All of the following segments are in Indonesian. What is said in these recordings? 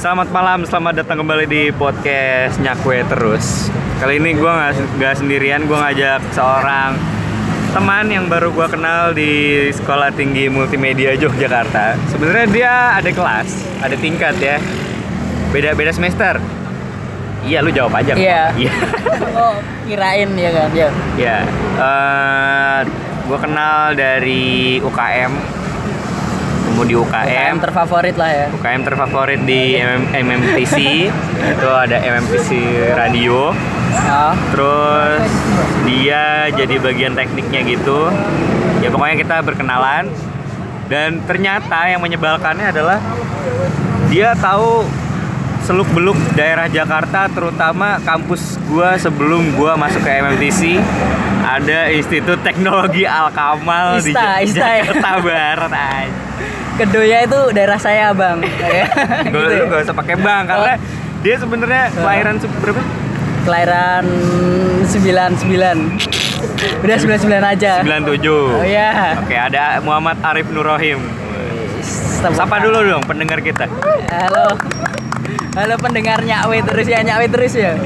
Selamat malam, selamat datang kembali di podcast Nyakwe Terus. Kali ini gue nggak nggak sendirian, gue ngajak seorang teman yang baru gue kenal di Sekolah Tinggi Multimedia Yogyakarta. Sebenarnya dia ada kelas, ada tingkat ya. Beda-beda semester. Iya, lu jawab aja. Iya. Iya. Oh, kirain ya kan? Ya. Ya, gue kenal dari UKM Ketemu di UKM terfavorit lah ya. UKM terfavorit di MM, MMTC itu ada MMTC radio. Oh, terus dia jadi bagian tekniknya gitu. Ya pokoknya kita berkenalan. Dan ternyata yang menyebalkannya adalah dia tahu seluk beluk daerah Jakarta terutama kampus gua sebelum gua masuk ke MMTC ada Institut Teknologi Al Kamal di Ista, ya? Jakarta Barat aja. Kedoya itu daerah saya, Bang. Ya. Gue Gitu ya. gak usah pakai bank karena dia sebenarnya kelahiran berapa? Kelahiran 99. Udah 99 aja. 97. Oh iya. Oke, ada Muhammad Arif Nurrohim. Sapa dulu dong pendengar kita. Halo. Halo pendengar nyakwe terus ya, nyakwe terus ya.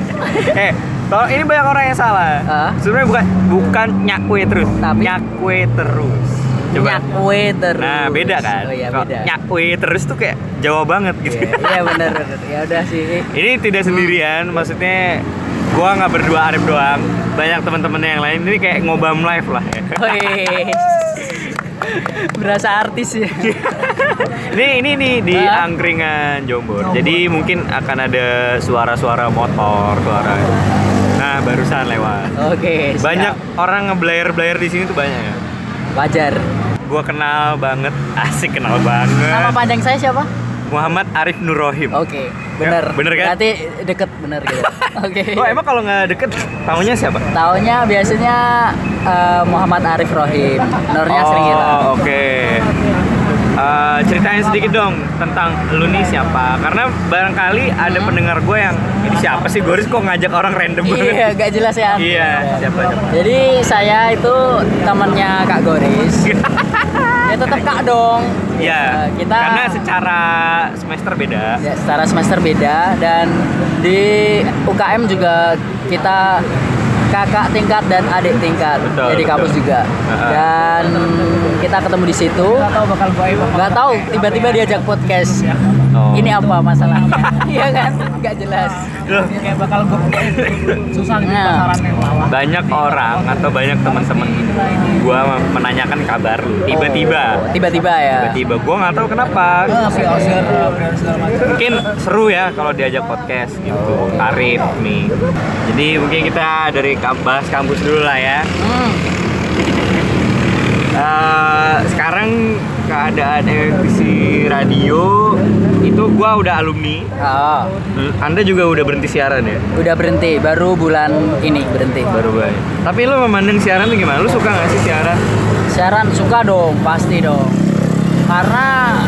eh, kalau ini banyak orang yang salah. Hah? Sebenarnya bukan bukan nyakwe terus, Tapi? nyakwe terus. Coba. Nyakwe terus. Nah, beda kan? Oh iya, beda. nyakwe terus tuh kayak Jawa banget gitu. Iya, iya benar benar. Ya udah sih. ini tidak sendirian, maksudnya gua nggak berdua Arif doang. Banyak teman-teman yang lain ini kayak ngobam live lah ya. Wih. Berasa artis ya. ini ini nih di Hah? angkringan Jombor. Jadi mungkin akan ada suara-suara motor, suara. Nah, barusan lewat. Oke. siap. Banyak orang ngeblayer-blayer di sini tuh banyak ya. wajar. Gua kenal banget, asik kenal banget. Nama panjang saya siapa? Muhammad Arif Nurrohim. Oke, bener. bener kan? Berarti deket bener gitu. Oke. Oh, emang kalau nggak deket, tahunya siapa? Taunya biasanya eh, Muhammad Arif Rohim. Nurnya oh, sering. Oke. Eh, ceritain sedikit dong tentang lu nih siapa? Karena barangkali ada pendengar gue yang ini siapa sih Goris kok ngajak orang random banget? Iya, gak jelas ya. Iya, siapa siapa? Jadi saya itu temannya Kak Goris. ya tetap Kak dong. Iya. Eh, kita Karena secara semester beda. ya, secara semester beda dan di UKM juga kita kakak tingkat dan adik tingkat Betul, jadi betul. kampus juga dan kita ketemu di situ nggak tahu tiba-tiba diajak podcast Oh. ini apa masalahnya iya kan nggak jelas kayak bakal susah banyak orang atau banyak teman-teman gua menanyakan kabar lu tiba-tiba. tiba-tiba ya Tiba-tiba gua nggak tahu kenapa. Mungkin seru ya kalau diajak podcast gitu. Arif nih. Jadi mungkin kita dari bahas kampus dulu lah ya. Hmm. Eh, sekarang keadaan MFC radio itu gua udah alumni. Oh, Anda juga udah berhenti siaran ya? udah berhenti baru bulan ini berhenti Baru baru. Tapi lu memandang siaran tuh gimana? Lu suka gak sih siaran? Siaran suka dong, pasti dong. Karena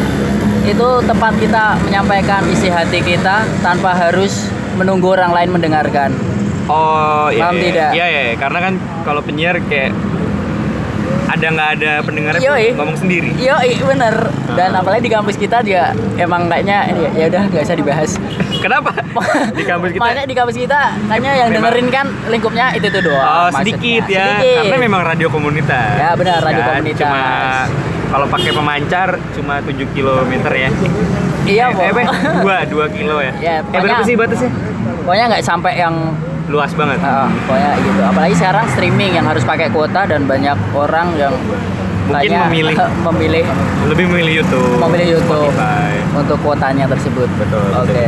itu tempat kita menyampaikan isi hati kita tanpa harus menunggu orang lain mendengarkan. Oh iya. Paham iya. tidak? Iya iya. Karena kan kalau penyiar kayak ada nggak ada pendengarnya Yoi. ngomong sendiri. Iya, bener. Dan apalagi di kampus kita juga emang kayaknya ya- ya udah nggak usah dibahas. Kenapa? Di kampus kita. Makanya di kampus kita kayaknya yang Memang- dengerin kan lingkupnya itu tuh doang. Oh maksudnya. sedikit ya, Sedikit. karena memang radio komunitas. Ya, benar, radio Kan? komunitas. Cuma kalau pakai pemancar cuma 7 km ya. Iya, eh, eh, dua dua kilo ya. Ya, eh berapa sih batasnya? Pokoknya nggak sampai yang Luas banget. Ah, pokoknya gitu. Apalagi sekarang streaming yang harus pakai kuota dan banyak orang yang Mungkin kayaknya memilih. memilih Lebih memilih YouTube. memilih YouTube Spotify. untuk kuotanya tersebut. Betul. Oke.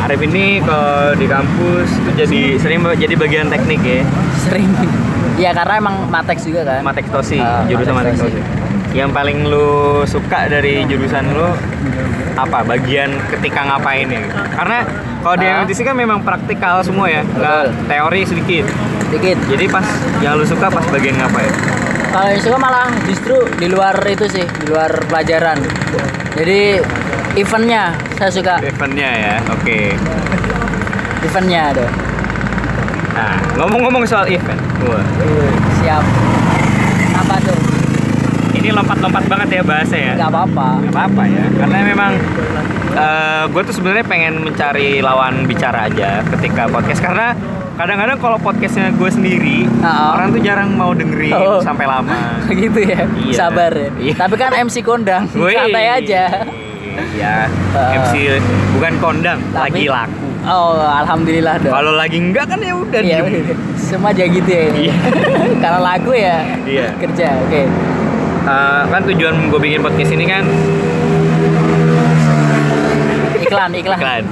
Arif ini kalau di kampus itu jadi sering jadi bagian teknik ya. Streaming. Iya karena emang Matex juga kan. Matek Tosi, Ah, jurusan Matek Matek Tosi. Tosi. Yang paling lu suka dari jurusan lu apa? Bagian ketika ngapain ya? Karena kalau di Ah. MTC kan memang praktikal semua ya, nggak teori sedikit. Dikit. Jadi pas yang lu suka pas bagian ngapain? Kalau yang suka malah justru di luar itu sih, di luar pelajaran. Jadi eventnya saya suka Eventnya ya, oke. eventnya ada. Nah, ngomong-ngomong soal event, wah, Siap. Apa tuh? Ini lompat-lompat banget ya bahasa ya. nggak apa-apa Gak apa-apa ya, karena memang gue tuh sebenarnya pengen mencari lawan bicara aja ketika podcast karena kadang-kadang kalau podcastnya gue sendiri ah. orang tuh jarang mau dengerin Oh. sampai lama. gitu ya Iya. sabar ya Iya. tapi kan MC kondang santai aja Iya, Ah. MC bukan kondang, lagi Tapi- laku. oh alhamdulillah dong Kalau lagi enggak kan ya udah Iya, semua aja gitu ya Iya. kalau lagu ya Iya. kerja oke Eh, kan tujuan gue bikin podcast ini kan iklan iklan, iklan.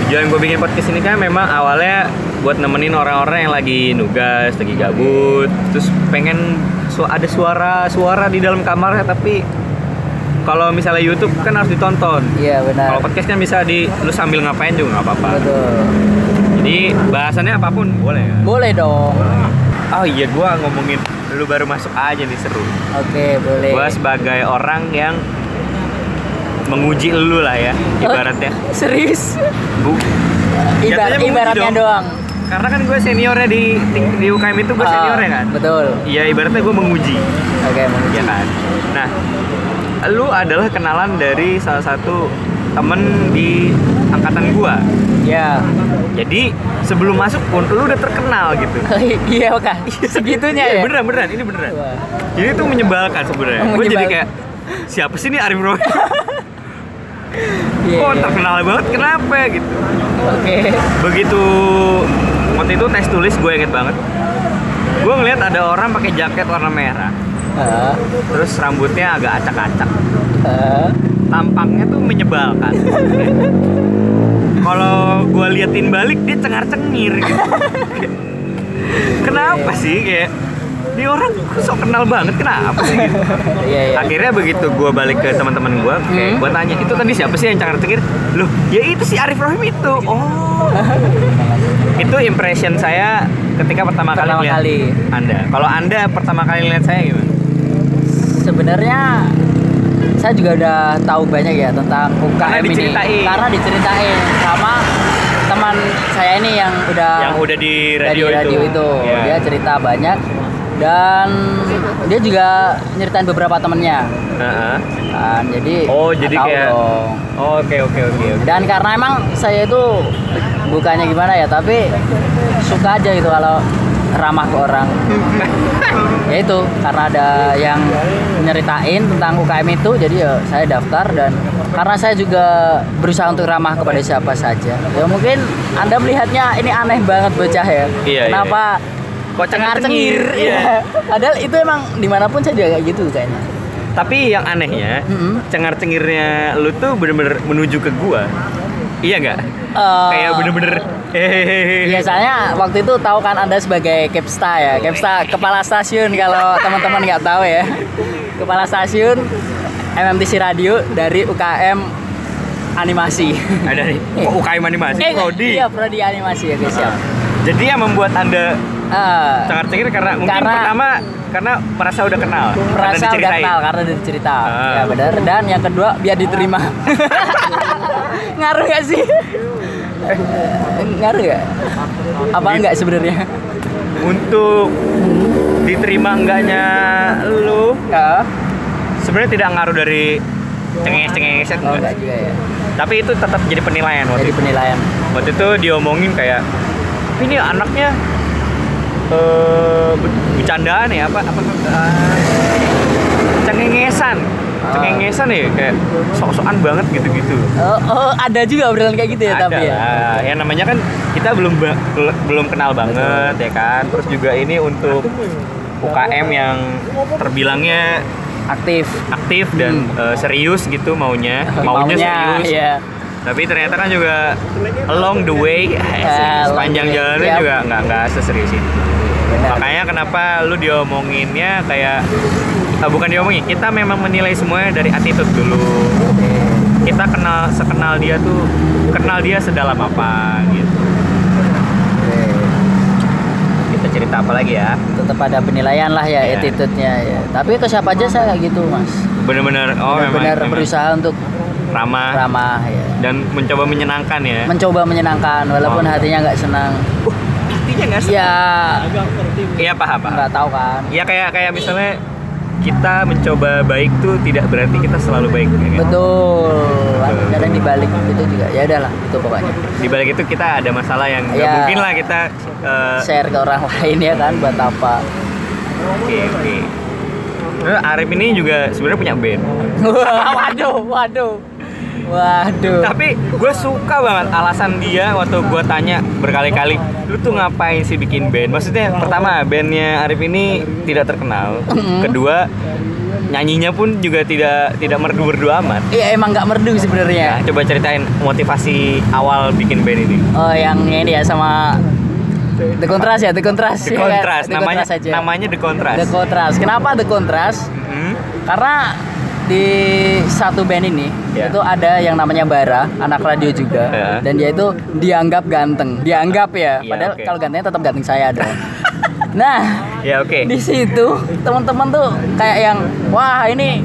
Tujuan gue bikin podcast ini kan memang awalnya buat nemenin orang-orang yang lagi nugas, lagi gabut, terus pengen su- ada suara-suara di dalam kamarnya tapi kalau misalnya YouTube kan harus ditonton. iya benar Kalau podcast kan bisa di lu sambil ngapain juga nggak apa-apa. betul Jadi bahasannya apa pun boleh ya. boleh dong Oh iya, gua ngomongin lu baru masuk aja nih seru. oke boleh Gua sebagai orang yang menguji lu lah ya, ibaratnya. serius Bu, Ibar ibaratnya dong. doang karena kan gue seniornya di, di, di UKM itu gue Ah, seniornya kan. betul Iya ibaratnya gue menguji, oke menguji. ya kan. Nah, lu adalah kenalan dari salah satu temen di angkatan gua. ya Jadi sebelum masuk pun lu udah terkenal gitu. iya kan segitunya Iya, ya beneran beneran ini beneran. Wah. Jadi itu menyebalkan sebenarnya. Gue jadi kayak siapa sih nih Arif Roy? Iya, Kok iya. terkenal banget? Kenapa gitu? oke Begitu waktu itu tes tulis gue inget banget. Gue ngeliat ada orang pakai jaket warna merah, Ah, terus rambutnya agak acak-acak. Tampangnya tuh menyebalkan. Kalau gue liatin balik dia cengar-cengir gitu. Kenapa sih kayak ini orang sok kenal banget kenapa sih gitu? iya iya Akhirnya begitu gue balik ke teman-teman gue, kayak Hmm. gue tanya itu tadi siapa sih yang cengar cengir? Loh, ya itu si Arif Rohim itu. Oh, itu impression saya ketika pertama, Pertama kali kali. Anda. Kalau Anda pertama kali lihat saya gimana? sebenarnya saya juga udah tahu banyak ya tentang UKM Karena ini diceritain. karena diceritain sama teman saya ini yang udah yang udah di radio, radio itu, Iya. dia cerita banyak dan dia juga nyeritain beberapa temennya Heeh. kan jadi Oh, jadi kayak-. Oh, oke oke. oke. dan karena emang saya itu bukannya gimana ya tapi suka aja gitu kalau ramah ke orang ya itu karena ada yang nyeritain tentang UKM itu jadi ya saya daftar dan karena saya juga berusaha untuk ramah kepada siapa saja ya mungkin anda melihatnya ini aneh banget bocah ya Iya, kenapa Kok cengar cengir Iya. padahal itu emang di mana pun saya juga kayak gitu kayaknya Tapi yang anehnya, Mm-mm. cengar cengirnya lu tuh bener-bener menuju ke gua. Iya nggak? Eh, Kayak bener-bener hehehe. Biasanya waktu itu tahu kan Anda sebagai Kepsta ya. Kepsta kepala stasiun kalau teman-teman nggak tahu ya. Kepala stasiun MMTC Radio dari UKM animasi. Ada nih. UKM animasi? Eh, Prodi. Iya, prodi animasi ya guys ya. Jadi yang membuat anda Ah, cengar cengir karena mungkin Karena- pertama karena merasa udah kenal, merasa karena udah kenal karena udah cerita. Ah. Ya benar. Dan yang kedua biar diterima. Ngaruh gak sih? Ngaruh gak? Apa enggak sebenarnya? Untuk diterima enggaknya lu Ya. sebenarnya tidak ngaruh dari cengenges cengenges Oh enggak juga ya. Tapi itu tetap jadi penilaian waktu Jadi itu. penilaian. Waktu itu diomongin kayak ini anaknya be- bercandaan ya apa apa eh, cengengesan Ah. cengengesan ya kayak sok-sokan banget gitu-gitu Oh, oh, ada juga obrolan kayak gitu ya ada tapi ya. lah. ya namanya kan kita belum belum kenal banget ya kan terus juga ini untuk UKM yang terbilangnya Aktif. aktif dan eh, serius gitu maunya maunya, serius ya. Tapi ternyata kan juga along the way along sepanjang the way. jalannya juga nggak nggak seserius itu Benar. makanya kenapa lu diomonginnya kayak eh, bukan diomongin kita memang menilai semuanya dari attitude dulu kita kenal sekenal dia tuh kenal dia sedalam apa gitu Oke. kita cerita apa lagi ya Tetap ada penilaian lah ya Iya. attitude-nya ya. Tapi ke siapa aja saya gitu, Mas. bener-bener oh memang, memang berusaha untuk ramah ramah ya. dan mencoba menyenangkan ya Mencoba menyenangkan walaupun Oh. hatinya nggak senang. intinya nggak sih Ya iya paham paham nggak tahu kan. ya kayak kayak misalnya kita mencoba baik tuh tidak berarti kita selalu baik. ya kan? betul kadang dibalik itu juga ya udahlah itu pokoknya Di balik itu kita ada masalah yang Ya. mungkin lah kita. eh, share ke orang lain ya kan buat apa Oke oke. Nah, Arif ini juga sebenarnya punya band. Waduh waduh waduh Tapi gue suka banget alasan dia waktu gue tanya berkali-kali, lu tuh ngapain sih bikin band? Maksudnya pertama bandnya Arif ini tidak terkenal, kedua nyanyinya pun juga tidak tidak merdu-merdu amat. Iya emang nggak merdu Nah, sebenarnya. coba ceritain motivasi awal bikin band ini. Oh yang ini ya sama The Contrast ya, The Contrast. The ya kan? Contrast, The namanya Contrast aja. namanya The Contrast. The Contrast. Kenapa The Contrast? Hmm, Karena di satu band ini Ya. itu ada yang namanya Bara, anak radio juga, Ya. dan dia itu dianggap ganteng. Dianggap ya, Iya, padahal oke. kalau gantengnya tetap ganteng saya dong. nah, Ya oke. di situ teman-teman tuh kayak yang wah ini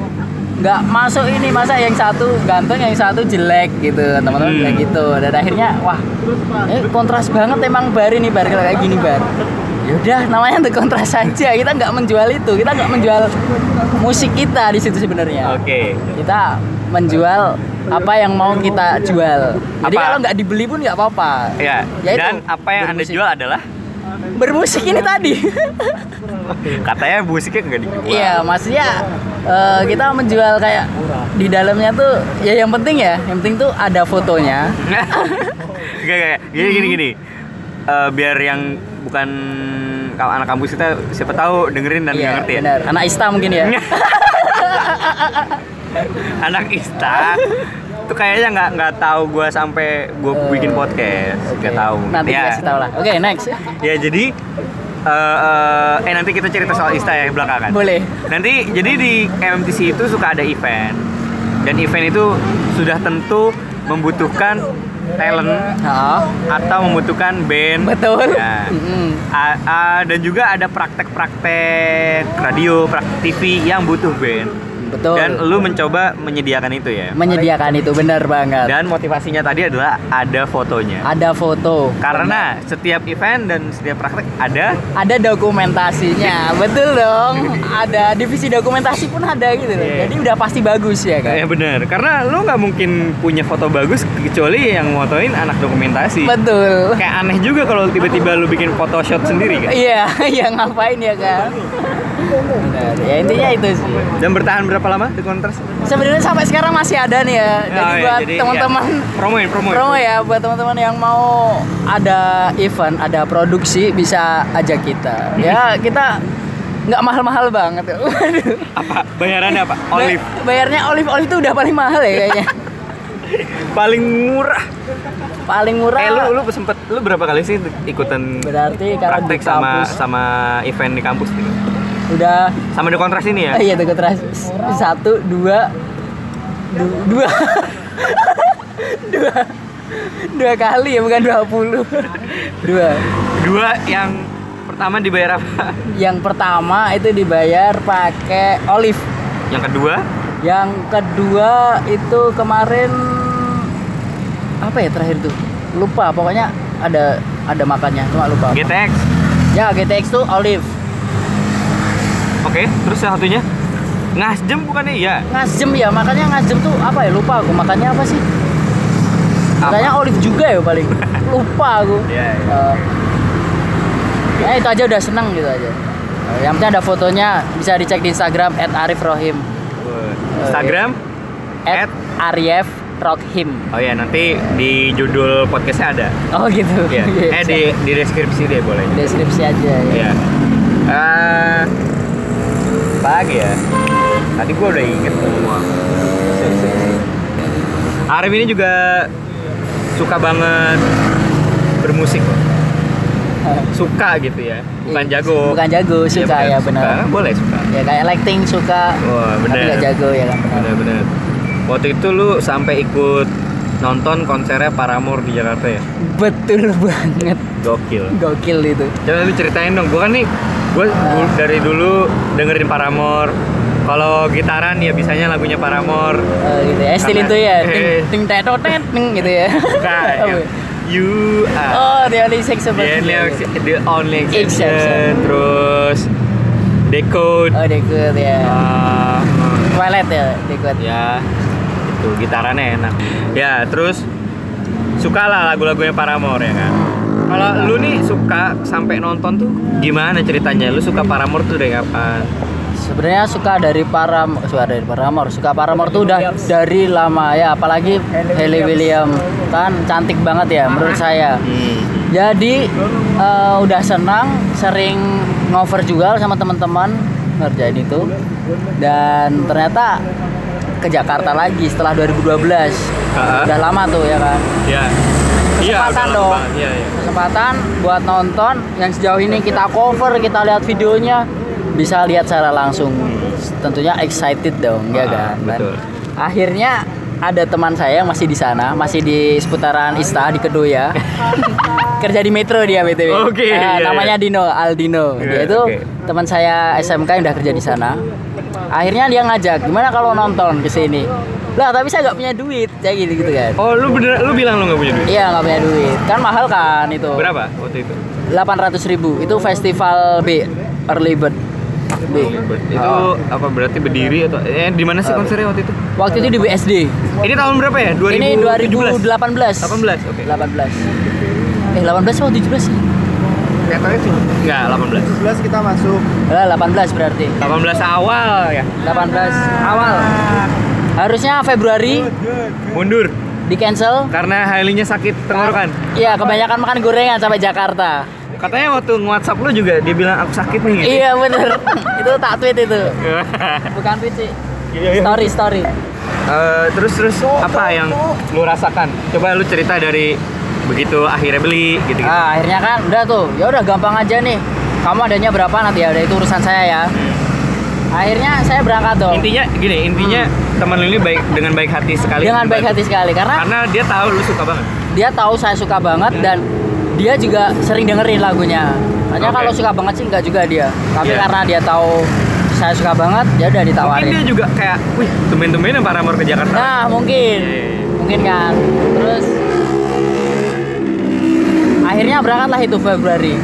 nggak masuk ini masa yang satu ganteng yang satu jelek gitu teman-teman Hmm. bilang gitu dan akhirnya wah ini kontras banget emang bar ini bar kayak gini bar yaudah namanya tuh kontras saja kita nggak menjual itu kita nggak menjual musik kita di situ sebenarnya Oke. kita menjual apa yang mau kita jual jadi Apa? kalau nggak dibeli pun nggak apa-apa Ya. Ya itu, Dan apa yang anda bermusik. jual adalah bermusik ini tadi katanya musiknya nggak dijual. Iya, maksudnya eh, kita menjual kayak di dalamnya tuh ya yang penting ya, yang penting tuh ada fotonya. Gak, gak, gini gini gini. Eh, biar yang bukan ka- anak kampus kita siapa tahu dengerin dan Iya, ngerti ya. benar. Anak Ista mungkin ya. anak Ista tuh kayaknya nggak nggak tahu gua sampai gua Eh, bikin podcast nggak tahu Nanti ya kasih tahu lah. Oke, next. ya jadi eh, eh, eh nanti kita cerita soal Ista ya belakangan Boleh. nanti jadi di MTC itu suka ada event dan event itu sudah tentu membutuhkan talent Oh, atau membutuhkan band betul. Ya. A- a- dan juga ada praktek-praktek radio, praktek TV yang butuh band. Betul. Dan lu mencoba menyediakan itu ya. menyediakan itu benar banget. Dan motivasinya tadi adalah ada fotonya. ada foto. Karena setiap event dan setiap praktek ada ada dokumentasinya. betul dong. Ada divisi dokumentasi pun ada gitu loh. Iya. Jadi udah pasti bagus ya kan. Ya bener, karena lu nggak mungkin punya foto bagus kecuali yang motoin anak dokumentasi. Betul. Kayak aneh juga kalau tiba-tiba lu bikin photoshop sendiri kan. Iya, ya ngapain ya kan? Benar. Ya intinya itu sih. Dan bertahan berapa lama di kontras? Sebenarnya sampai sekarang masih ada nih ya. Jadi Oh, iya, buat jadi, teman-teman ya. promoin, promoin. promo ya buat teman-teman yang mau ada event, ada produksi bisa ajak kita. Ya kita nggak mahal-mahal banget. Waduh. Apa? Bayarannya apa? Olive. Ba- Bayarnya olive olive itu udah paling mahal ya kayaknya. Paling murah. paling murah. Eh lu lu sempet lu berapa kali sih ikutan Berarti kalau praktek sama sama event di kampus gitu? Udah. Sama di kontras ini ya? Oh iya tuh terus satu dua du- dua. Dua. Dua kali ya bukan dua puluh. Dua. Dua yang pertama dibayar apa? yang pertama itu dibayar pakai olive. Yang kedua? Yang kedua itu kemarin apa ya terakhir tuh? Lupa pokoknya ada ada makannya cuma lupa. GTX. ya GTX tuh olive Oke, terus yang satunya? Ngasjem bukannya iya? ngasjem ya. Makanya ngasjem tuh apa ya? Lupa aku. Makannya apa sih? Apa? katanya olive juga ya paling. Lupa aku. Iya, iya. Eh, ya itu aja udah seneng gitu aja. Eh, yang penting ada fotonya. Bisa dicek di Instagram @arifrohim Instagram? at Arif Rohim Oh ya nanti di judul podcastnya ada. oh gitu. Iya. Iya, eh di di deskripsi deh boleh. deskripsi aja ya. Iya. Eh, apa lagi ya? Tadi gua udah inget semua. Arif ini juga suka banget bermusik. Suka gitu ya, bukan jago. bukan jago Iya, suka ya suka. benar Boleh suka. ya kayak lighting suka Wah tapi nggak bener. jago ya kan benar. Bener-bener. Waktu itu lu sampai ikut nonton konsernya Paramore di Jakarta ya? betul banget Gokil. gokil itu Coba lu ceritain dong, gua kan nih gua du- dari dulu dengerin Paramore. Kalau gitaran ya bisanya lagunya Paramore. Oh, gitu ya stil Karena- itu ya ting ting ting gitu ya ya? You oh are the only sex the about only, you. the only exception. Exception. Terus Decode. Oh, Dekut ya. Ah, Twilight ya, Dekut. ya itu gitarannya enak. Ya terus suka lah lagu-lagunya Paramore ya kan? Kalau lu nih suka sampai nonton tuh gimana ceritanya? Lu suka Paramore tuh dari kapan? Sebenarnya suka dari Paramore, suka dari Paramore, suka Paramore tuh udah dari lama ya, apalagi Hayley Williams. Kan cantik banget ya menurut saya. hmm. Jadi eh, udah senang, sering ngover juga sama teman-teman ngerjain itu. Dan ternyata ke Jakarta lagi setelah 2012. Ah. Udah lama tuh ya kan. ya Kesempatan udah lama dong. iya iya Kesempatan buat nonton yang sejauh ini kita cover, kita lihat videonya bisa lihat secara langsung. Tentunya excited dong, Ah, ya kan. Dan betul. akhirnya ada teman saya yang masih di sana, masih di seputaran Ista di Kedoya. Kerja di Metro dia BTW. Oke, Eh, iya, namanya Dino, Aldino. Iya, dia itu oke. teman saya SMK yang udah kerja di sana. Akhirnya dia ngajak, gimana kalau nonton ke sini? Lah, tapi saya nggak punya duit, kayak gitu gitu kan. oh lu bener lu bilang lu nggak punya duit? Iya nggak punya duit, kan mahal kan itu. berapa waktu itu? 800 ribu. Itu festival B early bird B. Itu Oh. apa berarti berdiri atau eh di mana sih konsernya waktu itu? Waktu itu di BSD ini tahun berapa ya? 2017 ini 2018 18 oke. 18 eh 18 atau 17 sih Kelihatannya sih enggak 18 17 kita masuk. Lah, 18 berarti. 18 awal ya? 18 awal. Harusnya Februari mundur. di cancel. Karena Hailey-nya sakit tenggorokan. Iya kebanyakan makan gorengan sampai Jakarta. Katanya waktu nge-whatsapp lu juga dia bilang aku sakit nih. Gitu iya bener. Itu tak tweet itu. Bukan tweet sih. Iya, iya. story story. Eh, terus terus apa yang lu rasakan? Coba lu cerita dari begitu akhirnya beli gitu gitu Ah, akhirnya kan udah tuh, ya udah gampang aja nih. Kamu adanya berapa nanti ya, udah itu urusan saya ya. Akhirnya saya berangkat dong. intinya gini intinya teman lu ini baik dengan baik hati sekali Dengan baik hati sekali karena karena dia tahu lu suka banget dia tahu saya suka banget dan dia juga sering dengerin lagunya. Hanya Oke. kalau suka banget sih enggak juga dia. Tapi Iya. karena dia tahu saya suka banget, ya udah mungkin ditawarin. dia juga kayak wih tumben-tumbenan Paramore ke Jakarta Nah, mungkin. Iya. Mungkin kan. Terus akhirnya berangkatlah itu Februari.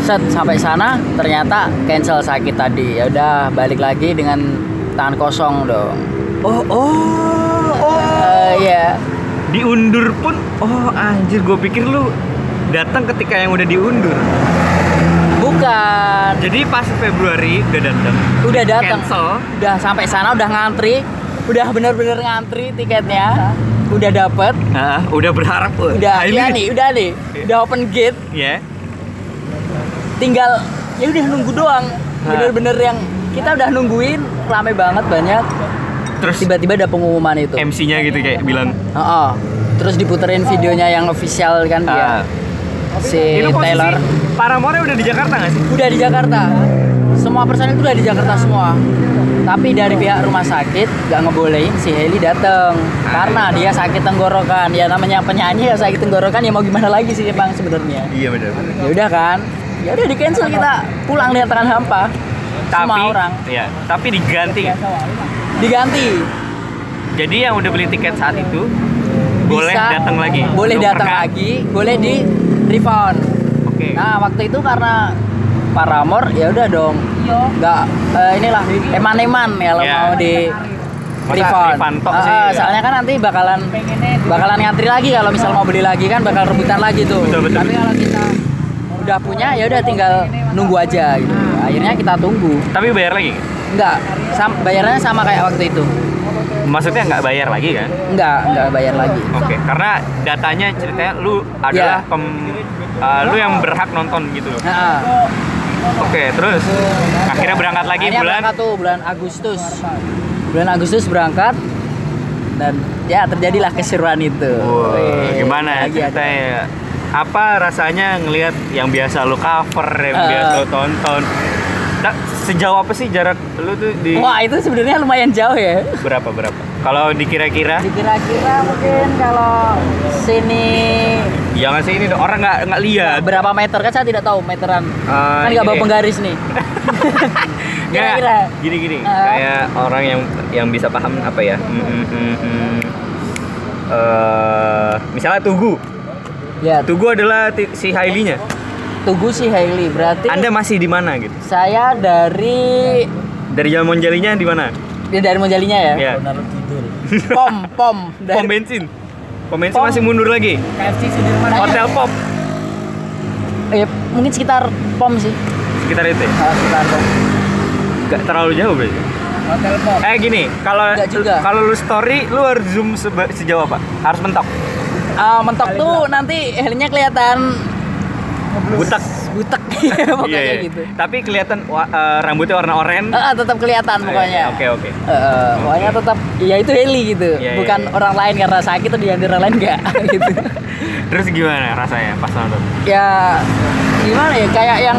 Set sampai sana ternyata cancel sakit tadi. Ya udah balik lagi dengan tangan kosong dong. oh oh oh Eh iya. diundur pun oh anjir gue pikir lu datang ketika yang udah diundur Bukan. jadi pas Februari udah datang Udah datang. cancel Udah sampai sana udah ngantri. Udah bener-bener ngantri tiketnya. Udah dapet. Ah, udah berharap "Wah, Udah Hailey iya nih, udah nih. Udah open gate. ya tinggal ya udah nunggu doang. Bener-bener yang kita udah nungguin rame banget banyak. Terus? Tiba-tiba ada pengumuman itu. MC-nya gitu kayak bilang? Heeh. terus diputerin videonya yang official kan ah, dia si itu Taylor. Paramore udah di Jakarta gak sih? udah di Jakarta semua personil itu udah di Jakarta semua. Tapi dari pihak rumah sakit nggak ngebolehin si Heli dateng. Karena dia sakit tenggorokan. Ya namanya penyanyi ya sakit tenggorokan ya mau gimana lagi sih bang sebenarnya? Iya benar ya udah kan? Ya udah di cancel kita. Pulang lihat tangan hampa. Tapi semua orang. ya, tapi diganti. diganti. Jadi yang udah beli tiket saat itu boleh Bisa- datang lagi. boleh datang lagi boleh di refund. Oke. nah waktu itu karena Paramore ya udah dong nggak eh, inilah eman-eman ya kalau Iya. mau di sih, ah, ya. soalnya kan nanti bakalan bakalan ngantri lagi kalau misal mau beli lagi kan bakal rebutan lagi tuh Betul, betul. tapi kalau kita udah punya ya udah tinggal nunggu aja gitu akhirnya kita tunggu Tapi bayar lagi. nggak? Enggak, sam bayarnya sama kayak waktu itu. Maksudnya nggak bayar lagi kan? Enggak, enggak bayar lagi. Oke, karena datanya ceritanya lu adalah Iya. pem, uh, lu yang berhak nonton gitu. Nah, Oke, terus akhirnya berangkat lagi akhirnya bulan berangkat tuh bulan Agustus. Bulan Agustus berangkat dan ya terjadilah keseruan itu. Wah, Wih, gimana ada. ceritanya? Apa rasanya ngelihat yang biasa lu cover, yang Eh. biasa lu tonton? Nah, sejauh apa sih jarak lu tuh di Wah, itu sebenarnya lumayan jauh ya. berapa berapa? Kalau dikira-kira, Kira-kira mungkin kalau sini jangan sih ini dong, orang nggak nggak lihat. berapa meter kan saya tidak tahu meteran. Ah, kan nggak bawa iya. penggaris nih. Kira-kira. gini-gini, Ah. kayak orang yang yang bisa paham apa ya? Hmm, hmm, hmm. Eh, misalnya Tugu, Ya, Tugu adalah si Hailey-nya. Tugu sih Hailey. Berarti Anda masih di mana gitu? saya dari Dari Jalan Monjalinya di mana? Ya dari Monjalinya ya. Ya. Pom, pom dari Pom bensin. Pom bensin Pom. masih mundur lagi. KFC Sudirman. Hotel Pop Eh, mungkin sekitar pom sih. sekitar itu ya? Ah, sekitar pom. Gak terlalu jauh berarti. Hotel pom. Eh gini, kalau kalau lu story lu harus zoom seba- sejauh apa? Harus mentok. Ah, mentok tuh nanti helinya kelihatan Butak. Butek pokoknya Iya, iya. gitu. Tapi kelihatan eh, rambutnya warna oranye. Ah, tetap kelihatan pokoknya. Oke, oke. Eh, pokoknya tetap ya itu heli gitu. Iya, iya, Bukan iya. orang lain karena sakit tuh diambil orang lain enggak gitu. Terus gimana rasanya pas nonton? ya gimana ya kayak yang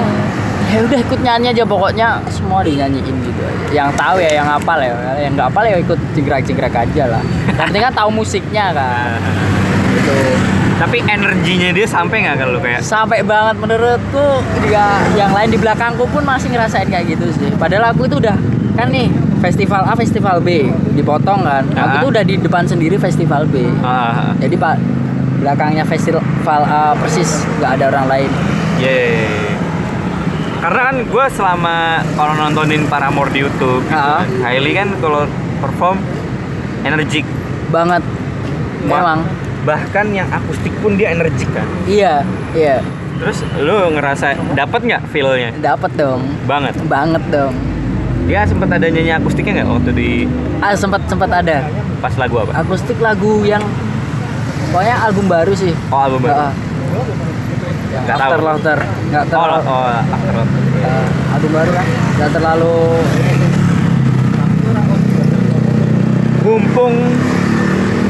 ya udah ikut nyanyi aja pokoknya semua dinyanyiin gitu aja. Yang tahu ya yang hafal ya, yang nggak hafal ya ikut jingkrak-jingkrak aja lah. Yang penting kan tahu musiknya kan. Gitu. Tapi energinya dia sampai nggak kalau kayak Sampai banget menurutku juga yang lain di belakangku pun masih ngerasain kayak gitu sih. Padahal aku itu udah kan nih festival A, festival B dipotong kan. Aku Ah. tuh udah di depan sendiri festival B. ah Jadi pak belakangnya festival A persis nggak ada orang lain. yeah. Karena kan gue selama kalau nontonin Paramore di YouTube, gitu, Ah. Hailey kan kalau perform energik. Banget. Ma- Memang. Bahkan yang akustik pun dia energik kan. Iya, iya. Terus lu ngerasa dapat nggak feel-nya? Dapat dong. Banget. Banget dong. Dia sempat ada nyanyi akustiknya nggak waktu di Ah sempat sempat ada pas lagu apa? akustik lagu yang pokoknya album baru sih. Oh album baru. Ah. Yang Nggak tahu. After Laughter. Nggak Oh, terlalu. oh, After All. eh, album baru kan. Nggak terlalu. Mumpung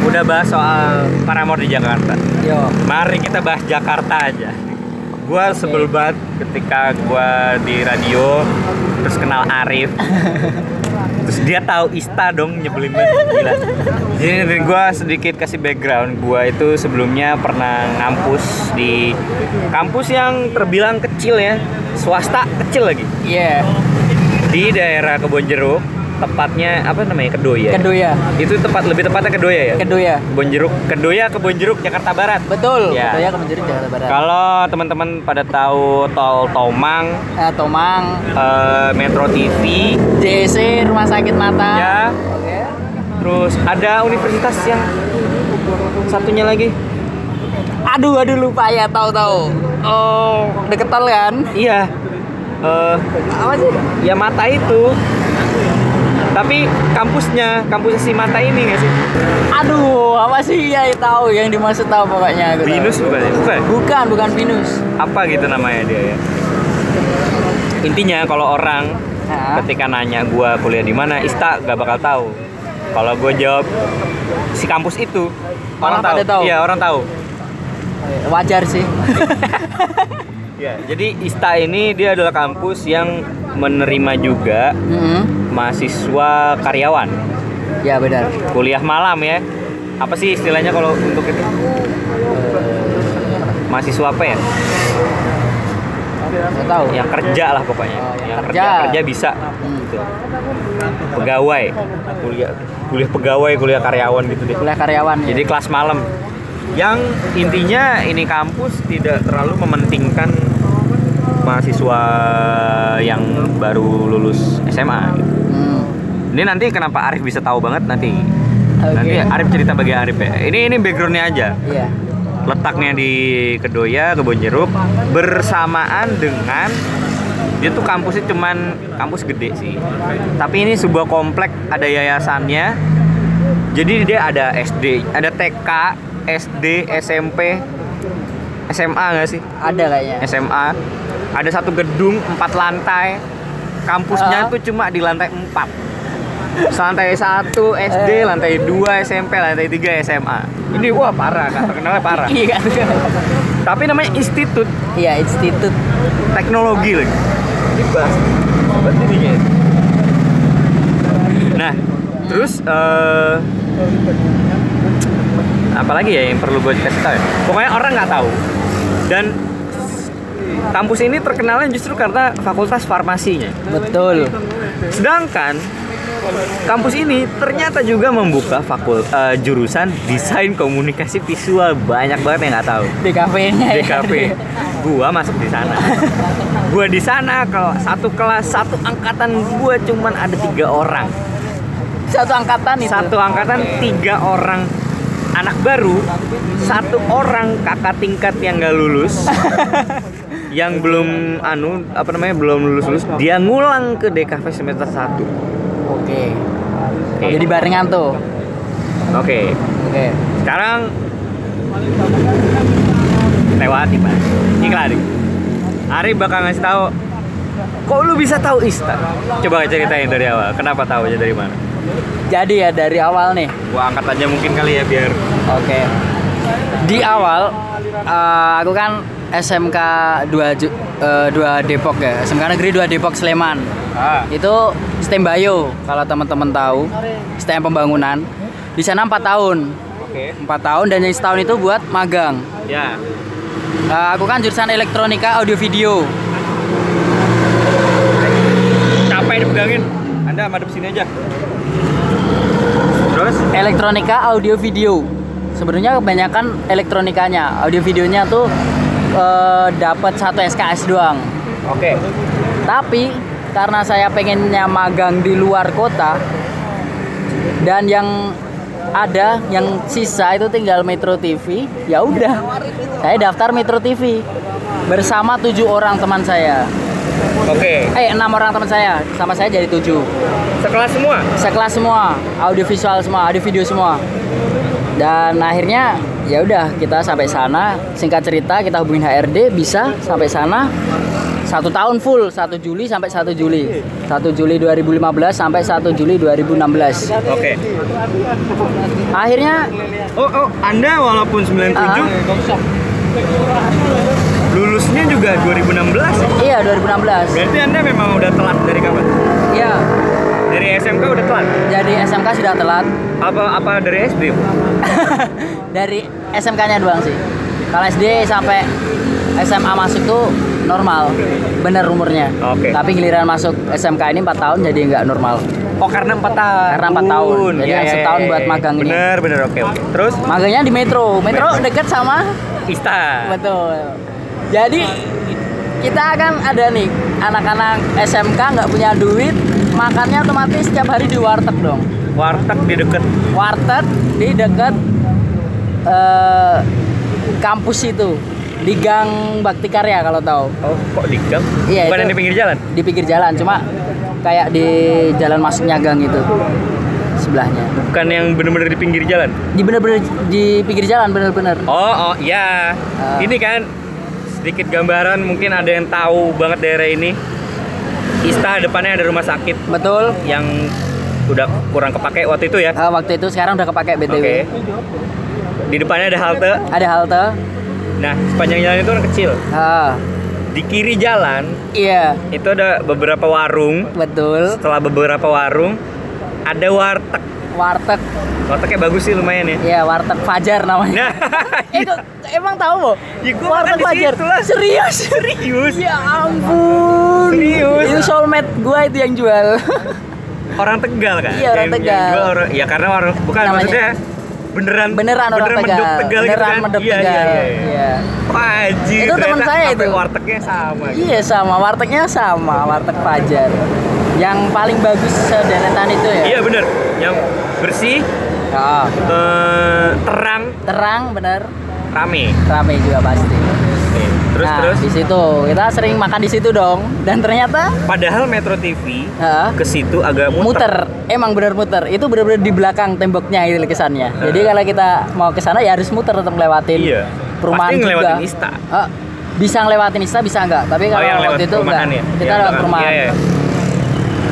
udah bahas soal Paramore di Jakarta. Yo. Mari kita bahas Jakarta aja. Gua sebel banget ketika gua di radio terus kenal Arif. terus dia tahu Ista dong nyebelin banget gila. Jadi gua sedikit kasih background. Gua itu sebelumnya pernah ngampus di kampus yang terbilang kecil ya, swasta kecil lagi Iya. di daerah Kebonjeruk, tepatnya apa namanya Kedoya. Kedoya. Itu tepat lebih tepatnya Kedoya ya. Kedoya. Kebon Jeruk, Kedoya, Kebon Jeruk, Jakarta Barat. Betul. Ya. Kedoya Kemenjeri Jakarta Barat. Kalau teman-teman pada tahu tol Tomang, Eh, Tomang, eh, Metro TV, JC Rumah Sakit Mata. ya, Oke. terus ada universitas yang satunya lagi. Aduh, aduh lupa ya, tahu tahu. Oh, deket tol kan? Iya, eh, Apa sih? ya Mata itu. Tapi kampusnya, kampusnya si Mata ini nggak sih? Aduh, apa sih ya tahu yang dimaksud tahu pokoknya. aku tahu. Binus bukan? ya? Bukan. Bukan, bukan Binus. Apa gitu namanya dia ya? Intinya kalau orang Hah? ketika nanya gua kuliah di mana Ista gak bakal tahu kalau gue jawab si kampus itu orang, Orang tahu. tahu? iya orang tahu Wajar sih. ya jadi Ista ini dia adalah kampus yang menerima juga Mm-mm. mahasiswa karyawan Ya benar. kuliah malam ya apa sih istilahnya kalau untuk itu mahasiswa apa ya Nggak tahu. yang kerja lah pokoknya Oh, yang yang kerja. kerja kerja bisa Hmm. Gitu. pegawai kuliah kuliah pegawai kuliah karyawan gitu deh Kuliah karyawan. ya. Jadi kelas malam. Yang intinya ini kampus tidak terlalu mementingkan mahasiswa yang baru lulus SMA. gitu. Hmm. Ini nanti kenapa Arif bisa tahu banget nanti. Oke. Nanti Arif cerita bagi Arif ya. Ini ini backgroundnya aja. Iya. Letaknya di Kedoya, Kebonjeruk, bersamaan dengan dia tuh kampusnya cuman kampus gede sih. Tapi ini sebuah komplek ada yayasannya. Jadi dia ada SD, ada TK, SD, SMP, SMA nggak sih? Ada kayaknya. SMA. Ada satu gedung empat lantai. Kampusnya Ah. tuh cuma di lantai 4. Lantai 1 SD, Eh. lantai 2 SMP, lantai 3 SMA. Ini wah parah, kan terkenalnya parah. Iya kan? Tapi namanya institut Iya, institut. teknologi lagi. Ini bahas berarti ini kayaknya. Nah, terus eh apalagi ya yang perlu gue kasih tahu ya? Pokoknya orang nggak tahu. Dan kampus ini terkenalnya justru karena fakultas farmasinya. Betul. Sedangkan kampus ini ternyata juga membuka fakul eh, jurusan desain komunikasi visual banyak banget yang nggak tahu. DKV-nya. ya. DKV. gua masuk di sana gua di sana kalau satu kelas satu angkatan gua cuman ada tiga orang Satu angkatan itu. satu angkatan tiga orang anak baru satu orang kakak tingkat yang nggak lulus yang belum anu apa namanya belum lulus lulus dia ngulang ke DKV semester 1 Oke. Oke. Jadi barengan tuh. oke Oke. sekarang lewati pak iklan Ari bakal ngasih tahu kok lu bisa tahu Ista coba ceritain dari awal kenapa tahu aja dari mana Jadi ya dari awal nih. gua angkat aja mungkin kali ya biar Oke. Di awal eh, aku kan SMK 2 Ju- eh, 2 Depok ya. SMK Negeri 2 Depok Sleman. ah Itu STEM Bayo kalau teman-teman tahu. STEM pembangunan. Di sana 4 tahun. oke 4 tahun dan yang setahun itu buat magang. ya Eh, aku kan jurusan elektronika audio video. capek dipegangin anda madep sini aja terus Elektronika audio video. Sebenarnya kebanyakan elektronikanya, audio videonya tuh eh, dapat satu SKS doang. oke Tapi karena saya pengennya magang di luar kota dan yang ada yang sisa itu tinggal Metro TV, ya udah. Saya daftar Metro TV bersama tujuh orang teman saya. oke Eh enam orang teman saya, sama saya jadi tujuh. sekelas semua Sekelas semua, audio visual semua, audio video semua. Dan akhirnya ya udah kita sampai sana. Singkat cerita kita hubungin HRD bisa sampai sana. Satu tahun full 1 Juli sampai 1 Juli. 1 Juli 2015 sampai 1 Juli 2016 oke. Akhirnya? Oh oh anda walaupun 97 ah, lulusnya juga 2016 ya? iya 2016 berarti anda memang udah telat dari kapan? Iya. Dari SMK udah telat? Jadi SMK sudah telat. Apa apa dari SD dari SMK-nya doang sih kalau SD sampai SMA masuk tuh normal bener umurnya Oke. tapi giliran masuk SMK ini 4 tahun jadi nggak normal Oh karena empat tahun. Karena empat tahun. Jadi yang setahun buat magang ini. Bener bener oke oke. Terus magangnya di Metro Metro deket sama Ista. betul jadi kita kan ada nih anak-anak SMK nggak punya duit makannya otomatis setiap hari di warteg dong Warteg di deket. warteg di dekat eh, kampus itu di Gang Bakti Karya kalau tahu Oh kok di gang? Iya, Bukan itu- di pinggir jalan. di pinggir jalan cuma kayak di jalan masuknya gang itu sebelahnya Bukan yang bener-bener di pinggir jalan. di bener-bener di pinggir jalan bener-bener Oh oh iya. Ah. Ini kan sedikit gambaran mungkin ada yang tahu banget daerah ini. Ista depannya ada rumah sakit betul yang udah kurang kepake waktu itu ya. Eh, waktu itu sekarang udah kepake BTW Oke. Di depannya ada halte. ada halte Nah, sepanjang jalan itu kan kecil. Ah, Di kiri jalan iya itu ada beberapa warung. betul Setelah beberapa warung ada warteg. warteg Wartegnya bagus sih lumayan ya. iya warteg Fajar namanya Nah, eh kok emang tahu? Ya, warteg Fajar lah. serius serius. ya ampun Serius. itu soulmate gua itu yang jual Orang Tegal kan? Iya, orang Yang- yang Tegal. jual orang, ya karena orang bukan Namanya. maksudnya beneran beneran orang beneran Tegal mendok Tegal gitu beneran kan? mendok Iya, Tegal Iya, iya, iya. Iya. Itu teman saya itu. wartegnya sama. gitu. Iya sama, wartegnya sama, warteg Fajar. Yang paling bagus sederetan itu ya. Iya bener, yang bersih, Ya, eh, terang, terang bener, rame. rame juga pasti. Terus nah, terus. di situ kita sering makan di situ dong. Dan ternyata Padahal Metro TV ha, ke situ agak muter. muter. emang bener muter. Itu bener-bener di belakang temboknya itu kesannya. Jadi kalau kita mau ke sana ya harus muter tetap ngelewatin Iya. perumahan Pasti juga. Ista. Ah, bisa ngelewatin Ista bisa enggak? Tapi Oh, kalau yang waktu itu enggak. ya? Kita Yang lewat perumahan. Iya, iya.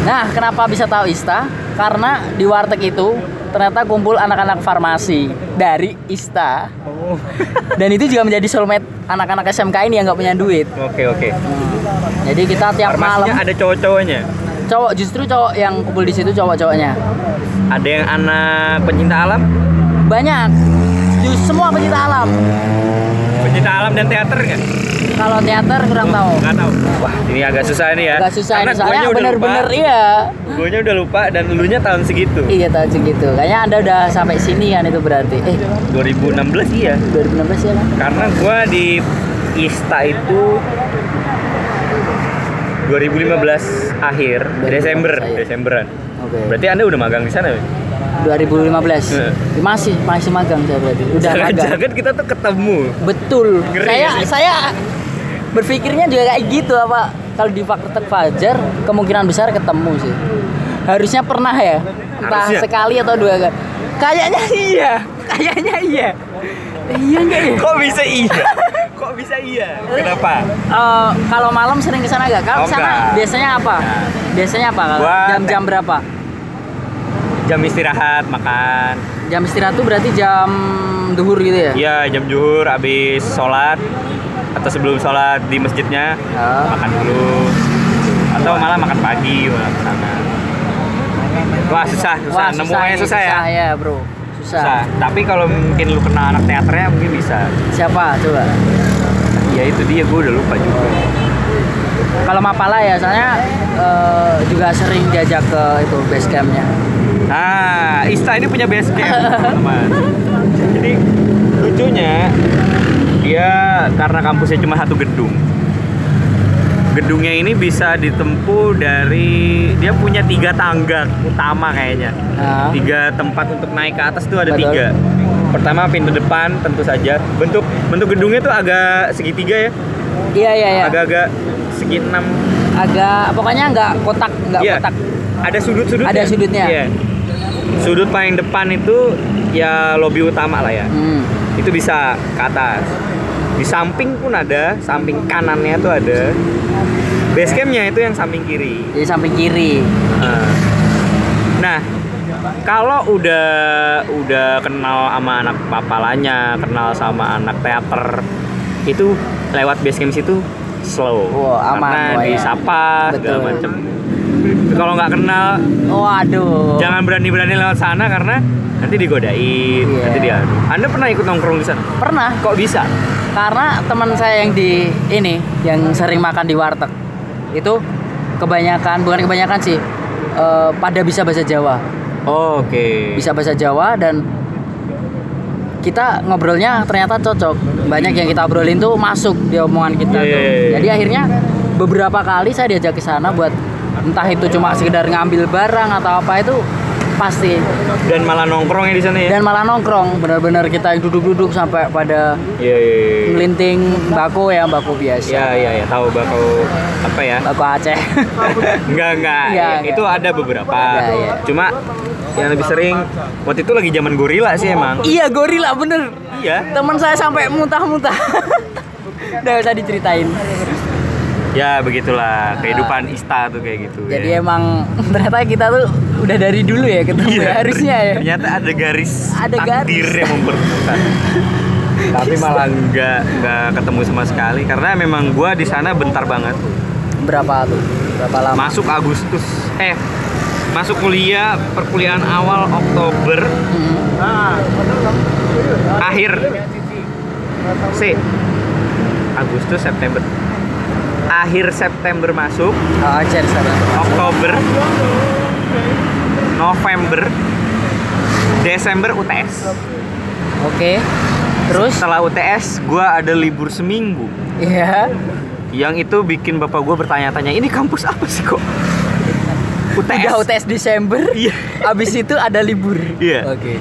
Nah, kenapa bisa tahu Ista? Karena di warteg itu ternyata kumpul anak-anak farmasi dari Ista. Oh. Dan itu juga menjadi soulmate anak-anak SMK ini yang nggak punya duit. Oke oke. Jadi kita tiap Farmasinya malam ada cowok-cowoknya. cowok justru cowok yang kumpul di situ cowok-cowoknya. Ada yang anak pencinta alam, Banyak. Just semua pecinta alam. pencinta alam dan teater nggak? Kalau teater kurang tahu. Nggak tahu. Wah ini agak susah nih ya. Agak susah Karena ini soalnya bener-bener iya. Guanya udah lupa dan elunya tahun segitu. Iya tahun segitu. Kayaknya Anda udah sampai sini kan itu berarti. Eh, 2016 iya. 2016 ya kan? Karena gua di ISTA itu 2015 akhir 2015 Desember akhir. Desemberan Oke. berarti anda udah magang di sana ya? 2015. Heeh. Masih masih magang saya berarti. Udah magang. jangan-jangan kita tuh ketemu Betul. Ngeri saya ya? saya berpikirnya juga kayak gitu apa kalau di Fakultas Fajar kemungkinan besar ketemu sih. Harusnya pernah ya. Entah Harusnya. sekali atau dua kali. Kayaknya iya. Kayaknya iya. Iya enggak ya? kok bisa iya kok bisa iya kenapa Eh, kalau malam sering ke sana enggak? Kalau Oh, sana biasanya apa? Nah. Biasanya apa? kalau Jam-jam berapa? jam istirahat makan Jam istirahat tuh berarti jam duhur gitu ya? Iya jam zuhur abis sholat atau sebelum sholat di masjidnya Ah. makan dulu atau malah makan pagi malah ke sana. Wah susah susah Wah, nemunya ini, susah, ya. ya, Bro. Susah. Susah. Tapi kalau mungkin lu kenal anak teaternya mungkin bisa. Siapa coba? Ya itu dia gue udah lupa juga. Kalau Mapala ya, soalnya eh, juga sering diajak ke itu base campnya. Nah, Ista ini punya base camp, teman. Jadi lucunya dia karena kampusnya cuma satu gedung. Gedungnya ini bisa ditempuh dari dia punya tiga tangga utama kayaknya. Nah, Tiga tempat untuk naik ke atas tuh ada Betul. tiga. Pertama pintu depan tentu saja. Bentuk bentuk gedungnya tuh agak segitiga ya, iya iya iya. agak-agak segi enam. Agak pokoknya nggak kotak, nggak Iya. kotak. Ada sudut-sudutnya. Ada sudutnya. Iya. Sudut paling depan itu ya lobi utama lah ya. Hmm. Itu bisa ke atas. Di samping pun ada, samping kanannya tuh ada. Base campnya itu yang samping kiri. Jadi samping kiri. Nah. Nah, kalau udah udah kenal sama anak papalanya, kenal sama anak teater, itu lewat base camp situ slow. Wah, aman, Karena ya. disapa segala macem. Kalau nggak kenal, Waduh. jangan berani-berani lewat sana karena nanti digodain, Iya. nanti diadu. Anda pernah ikut nongkrong di sana? Pernah. Kok bisa? Karena teman saya yang di ini yang sering makan di warteg itu kebanyakan bukan kebanyakan sih eh, pada bisa bahasa Jawa. Oh, Oke. bisa bahasa Jawa dan kita ngobrolnya ternyata cocok banyak yang kita obrolin tuh masuk di omongan kita Iya, tuh iya, iya. jadi akhirnya beberapa kali saya diajak ke sana buat entah itu cuma sekedar ngambil barang atau apa itu pasti Dan malah nongkrongnya di sana ya? dan malah nongkrong benar-benar kita yang duduk-duduk sampai pada Iya, iya, iya. melinting bako ya bako biasa Iya, iya, iya. Tahu bakau apa ya? bako Aceh Enggak, enggak. Ya, enggak. Itu ada beberapa. Ada, iya. Cuma yang lebih sering waktu itu lagi zaman gorila sih emang. iya gorila bener Iya. teman saya sampai muntah-muntah udah usah diceritain Ya begitulah kehidupan Ista tuh kayak gitu. Jadi ya. emang ternyata kita tuh udah dari dulu ya ketemu ya, harusnya ya. Ternyata ada garis Ada takdir garis. yang mempertemukan. Tapi malah nggak nggak ketemu sama sekali karena memang gua di sana bentar banget. Berapa tuh? Berapa lama? Masuk Agustus. Eh, masuk kuliah perkuliahan awal Oktober, Hmm. akhir C. Agustus September. Akhir September masuk, Oh, di sana. Oktober, November, Desember UTS. Oke. Terus? Setelah UTS, gua ada libur seminggu. Iya. Yang itu bikin bapak gua bertanya-tanya, ini kampus apa sih kok? UTS. Udah UTS Desember. Iya. Abis itu ada libur. Iya. Oke.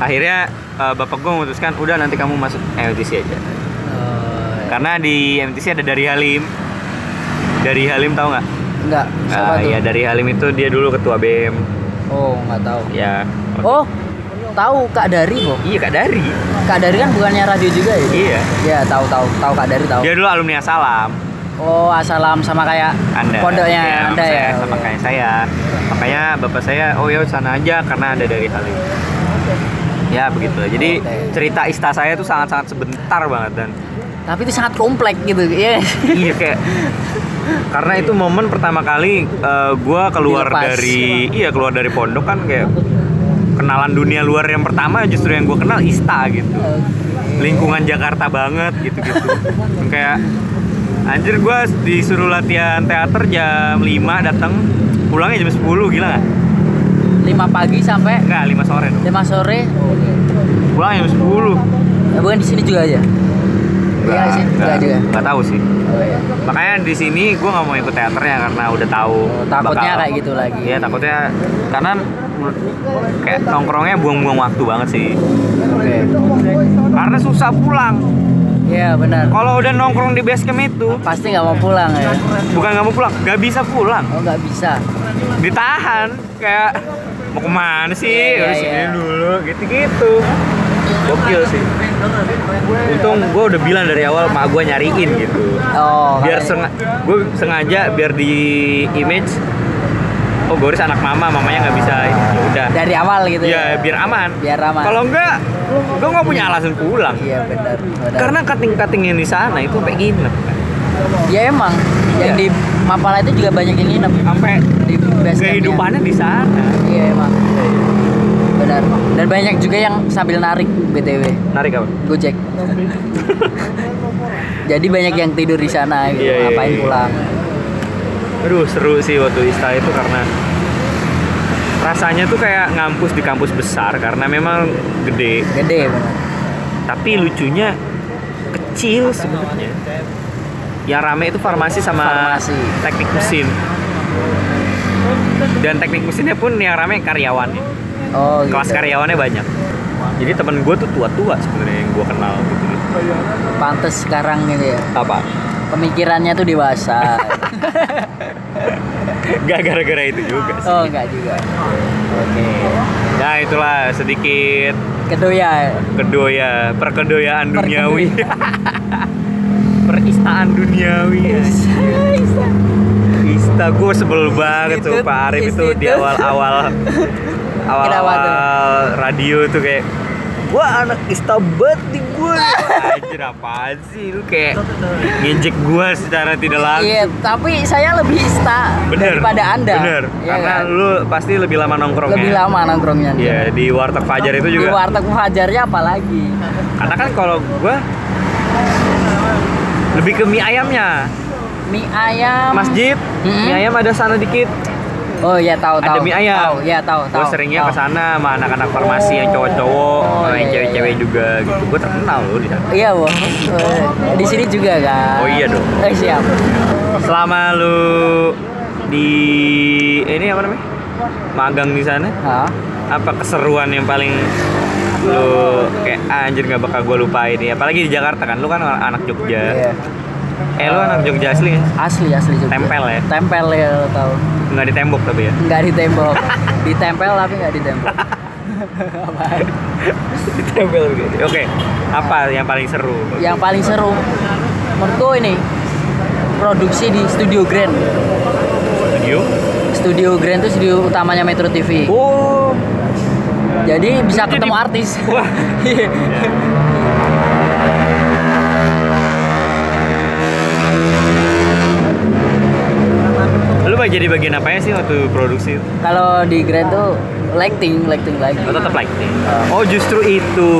Akhirnya eh, bapak gua memutuskan, udah nanti kamu masuk MTC aja. Oh, Karena di MTC ada dari Halim. Dari Halim tahu nggak? enggak. Ah, tuh? ya dari Halim itu dia dulu ketua BM. Oh, enggak tahu. Ya. Oh, tahu Kak Dari kok. Iya Kak Dari. Kak Dari kan bukannya radio juga ya? Iya. Iya, tahu tahu tahu Kak Dari tahu. Dia dulu alumni Asalam. Oh, asalam sama kayak Anda. pondoknya Iya, Anda saya, ya. Sama Oke. kayak saya. Makanya bapak saya, oh ya sana aja karena ada dari Halim. Ya begitu. Jadi Oke. cerita ista saya tuh sangat-sangat sebentar banget dan Tapi itu sangat kompleks gitu. Iya. iya kayak karena itu momen pertama kali eh, gua keluar Dilepas. dari iya keluar dari pondok kan kayak kenalan dunia luar yang pertama justru yang gue kenal Ista gitu lingkungan Jakarta banget gitu-gitu kayak anjir gue disuruh latihan teater jam 5 datang pulangnya jam 10 gila nggak? 5 pagi sampai Enggak, 5 sore dong 5 sore. pulang jam 10 Ya bukan di sini juga aja. Iya sih, enggak juga. nggak tahu sih Oh, iya. makanya di sini gue nggak mau ikut teaternya karena udah tahu Oh, takutnya bakal- kayak gitu lagi. Iya takutnya karena kayak nongkrongnya buang-buang waktu banget sih Oke. karena susah pulang Iya benar. kalau udah nongkrong di base camp itu Pasti nggak mau pulang ya. bukan nggak mau pulang nggak bisa pulang Oh nggak bisa. ditahan kayak mau ke mana sih Iya, harus iya. ini dulu gitu-gitu gokil sih. Untung gue udah bilang dari awal mak gue nyariin gitu. Oh. biar sengaja gue sengaja biar di image oh Goris anak mama mamanya nggak bisa ini ya udah. Dari awal gitu ya? biar aman. Biar aman. kalau enggak gue nggak punya alasan pulang. Iya benar. karena cutting-cutting yang di sana itu kayak gini ya emang. Yang Iya. di Mapala itu juga banyak yang nginep. Sampai di kehidupannya di sana. Iya emang. Benar. Dan banyak juga yang sambil narik BTW. narik apa Gojek. Jadi banyak yang tidur di sana gitu. Iya, iya, ngapain iya. pulang. Aduh seru sih waktu Ista itu karena rasanya tuh kayak ngampus di kampus besar karena memang gede Gede benar. tapi lucunya kecil sebenarnya yang rame itu farmasi sama Farmasi. teknik mesin dan teknik mesinnya pun yang rame karyawannya Oh gitu. kelas karyawannya banyak jadi temen gue tuh tua-tua sebenarnya yang gue kenal gitu Pantes sekarang gitu ya. apa Pemikirannya tuh dewasa. Gak gara-gara itu juga sih oh enggak juga. Oke. nah itulah sedikit Kedoya. kedoya perkedoyaan duniawi peristaan duniawi Ista gue sebel banget tuh Pak Arif itu di awal-awal awal-awal radio tuh kayak gua anak Ista banget nih gue anjir apaan sih lu kayak nginjek gua secara tidak langsung Iya, tapi saya lebih ista bener daripada Anda. bener Iya karena kan? lu pasti lebih lama nongkrongnya lebih lama nongkrongnya. Iya di warteg Fajar itu Di juga warteg Fajarnya apalagi. karena kan kalau gua lebih ke mie ayamnya Mie ayam. masjid Mm-mm. mie ayam ada sana dikit Oh iya tahu ada tahu. mie ayam Tahu, iya tahu tahu. gue seringnya ke sana sama anak-anak farmasi yang cowok-cowok Oh, sama yang iya, cewek-cewek iya. juga gitu gue terkenal loh di sana Iya, Bos. Eh, Di sini juga kan. Oh, iya dong. Eh, siap. selama lu di ini apa namanya magang di sana Hah? apa keseruan yang paling lu kayak "Ah, anjir nggak bakal gue lupain ya apalagi di Jakarta kan lu kan anak Jogja Iya. Eh lu anak Jogja asli nggak? Asli asli juga. Tempel ya? Tempel ya lo tahu. nggak di tembok tapi ya Nggak di tembok. Ditempel tapi nggak di tembok. Apaan? ditempel gitu oke apa yang paling seru Yang paling seru menurutku ini produksi di Studio Grand. studio Studio Grand itu studio utamanya Metro TV. oh Jadi bisa ketemu artis. Wah. Iya. Mau jadi bagian apanya sih waktu produksi Kalau di Grand tuh lighting, lighting lagi. Oh, tetap like Oh justru itu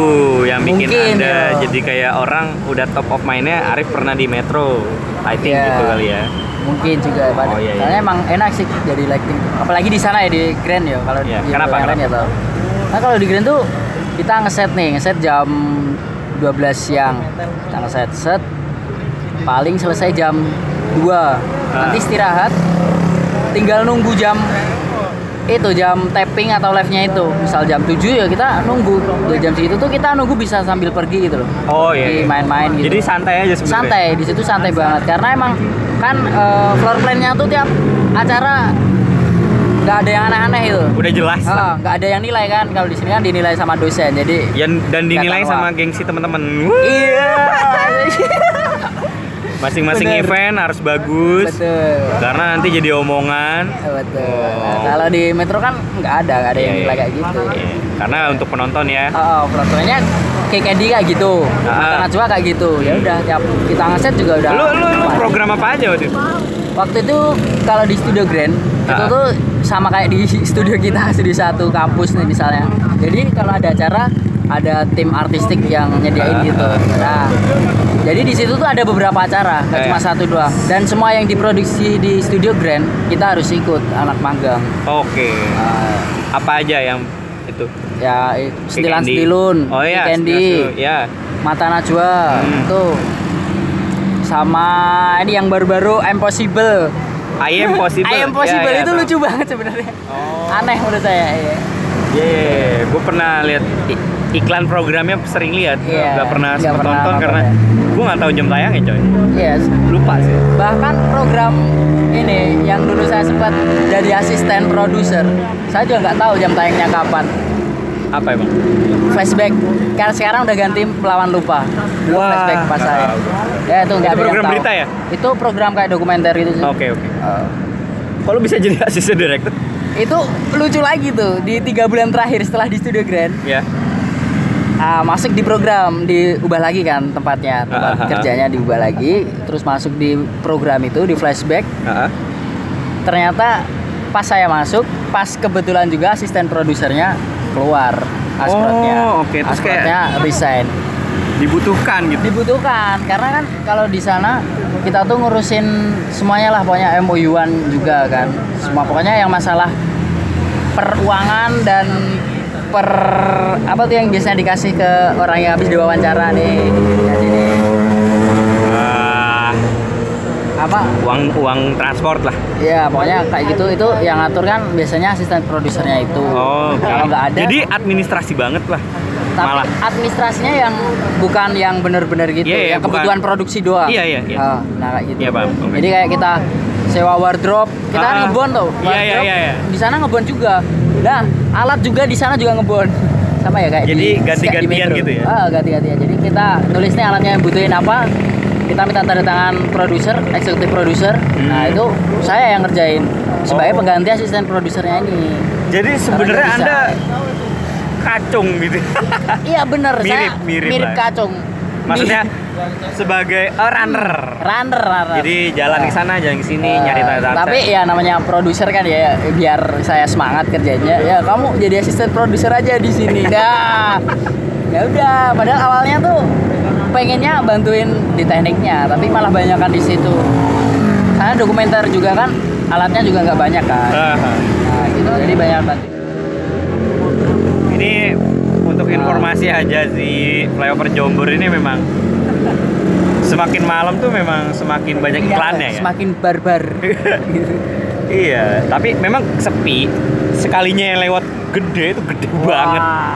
yang bikin Mungkin, anda ya. jadi kayak orang udah top of mindnya Arif pernah di Metro think Iya. gitu kali ya Mungkin juga pada. Oh, iya, iya. Karena emang enak sih jadi lighting. Apalagi di sana ya di Grand ya. Kalau Iya, di kenapa, kenapa? ya tahu. Nah kalau di Grand tuh kita ngeset nih, ngeset jam 12 siang. Kita ngeset set. Paling selesai jam 2 Ah. Nanti istirahat. Tinggal nunggu jam itu jam tapping atau live-nya itu. Misal jam 7 ya kita nunggu. Di jam segitu tuh kita nunggu bisa sambil pergi gitu loh. Oh iya, iya. main-main gitu. Jadi santai aja sebenarnya santai di situ santai banget. Karena emang kan eh, floor plan-nya tuh tiap acara nggak ada yang aneh-aneh itu Udah jelas. Nggak ada yang nilai kan. Kalau di sini kan dinilai sama dosen. Jadi Yan- Dan dinilai sama gengsi teman-teman. Iya Masing-masing event harus bagus betul Karena nanti jadi omongan betul Oh. Nah, kalau di metro kan nggak ada nggak ada yang Iya, nilai iya. kayak gitu Iya. Karena untuk penonton ya Oh, oh plan-nya kayak Candy kayak gitu Ah. makanan juga kayak gitu ya udah tiap kita ngeset juga udah Lu, lu, lu program apa aja waktu itu? Waktu itu kalau di Studio Grand itu Ah. tuh sama kayak di studio kita studio satu kampus nih misalnya. Jadi kalau ada acara ada tim artistik yang nyediain Ah, gitu. ah. Nah, jadi di situ tuh ada beberapa acara, nggak Eh. cuma satu doang. Dan semua yang diproduksi di Studio Grand kita harus ikut anak magang. Oke Nah, Apa aja yang itu? ya Candy. setilun, Oh iya Candy, Ya mata najwa, Hmm. tuh sama ini yang baru-baru Impossible. I am possible. I am Possible Ya, ya, itu tahu. lucu banget sebenarnya. Oh. Aneh menurut saya. Iya. Iya, gue pernah lihat iklan programnya sering lihat, Iya, nggak pernah nggak sempet pernah nonton karena ya. gue nggak tahu jam tayangnya coy. Yes. Lupa sih. Bahkan program ini yang dulu saya sempat jadi asisten produser, saya juga nggak tahu jam tayangnya kapan. Apa emang? Flashback, karena sekarang udah ganti pelawan lupa. Dulu Wah, flashback pas saya. tahu. Ya itu nggak ada yang program tahu. berita ya? Itu program kayak dokumenter gitu sih. Oke oke. Eh, Kalau bisa jadi asisten director? itu lucu lagi tuh di tiga bulan terakhir setelah di Studio Grand Ya. Ah, masuk di program diubah lagi kan tempatnya tempat Ah, ah, ah. kerjanya diubah lagi terus masuk di program itu di flashback Heeh. ternyata pas saya masuk pas kebetulan juga asisten produsernya keluar asprotnya Oh, oke. Terus kayak- Asprotnya resign Dibutuhkan gitu. dibutuhkan karena kan kalau di sana kita tuh ngurusin semuanya lah pokoknya MOU-an juga kan semua pokoknya yang masalah peruangan dan per apa tuh yang biasanya dikasih ke orang yang habis diwawancara nih jadi nih, Ah, apa uang uang transport lah. ya pokoknya kayak gitu itu yang ngatur kan biasanya asisten produsernya itu Oh, oke. kalau nggak ada Jadi administrasi banget lah. tapi Malah. administrasinya yang bukan yang bener-bener gitu Iya, iya, yang kebutuhan bukan. produksi doang Iya, iya, iya. Ah, nah kayak gitu Iya, paham. Oke. jadi kayak kita sewa wardrobe kita kan Ah. ngebon tuh Iya, iya, Wardrobe iya, iya. di sana ngebon juga nah alat juga di sana juga ngebon sama ya kayak Jadi di, ganti-gantian gitu ya? ah ganti-gantian jadi kita nulis nih alatnya yang butuhin apa kita minta tanda tangan produser eksekutif produser nah Hmm. itu saya yang ngerjain sebagai Oh. pengganti asisten produsernya ini Jadi sebenarnya anda kacung gitu. iya bener Mirip, saya mirip mirip lah. kacung Maksudnya sebagai oh, runner. runner, runner. Jadi jalan ke sana, jalan ke sini, Eh, nyari tanda tapi ya namanya produser kan ya biar saya semangat kerjanya. Ya kamu jadi asisten produser aja di sini. Dah. Ya udah padahal awalnya tuh pengennya bantuin di tekniknya tapi malah banyak kan di situ. Karena dokumenter juga kan alatnya juga nggak banyak kan. Ah, nah gitu. Jadi banyak bantu untuk informasi aja sih flyover Jombor ini memang semakin malam tuh memang semakin banyak iklannya ya. Iya, semakin barbar Iya, tapi memang sepi. Sekalinya yang lewat gede itu gede banget. Wah.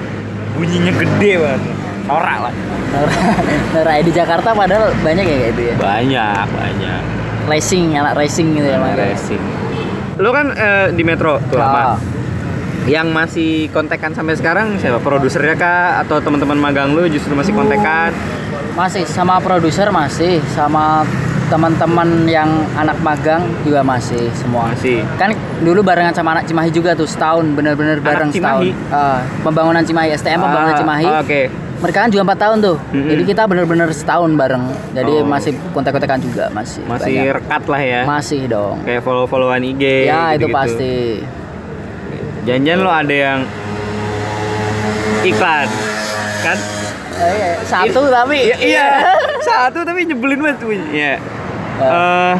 Bunyinya gede banget. Norak lah. Nah, di Jakarta padahal banyak ya kayak itu ya Banyak, banyak. racing anak racing gitu ya. Racing. Lu kan eh, di Metro tuh lama. Yang masih kontekan sampai sekarang siapa? Produsernya kah atau teman-teman magang lu justru masih kontekan? Masih sama produser masih sama teman-teman yang anak magang juga masih semua. Masih. Kan dulu barengan sama anak Cimahi juga tuh setahun bener-bener Anak bareng setahun. Cimahi? Ah, pembangunan Cimahi STM pembangunan Ah, Cimahi. ah, Oke. Mereka kan juga empat tahun tuh. Mm-mm. Jadi kita bener-bener setahun bareng. Jadi Oh. masih kontak-kontakan juga masih. Masih banyak. rekat lah ya. Masih dong. Kayak follow-followan IG. ya itu gitu-gitu. pasti. Jangan lo ada yang iklan kan? Eh, iya, satu tapi Iya, iya. Satu tapi nyebelin banget tuh. Iya. Eh,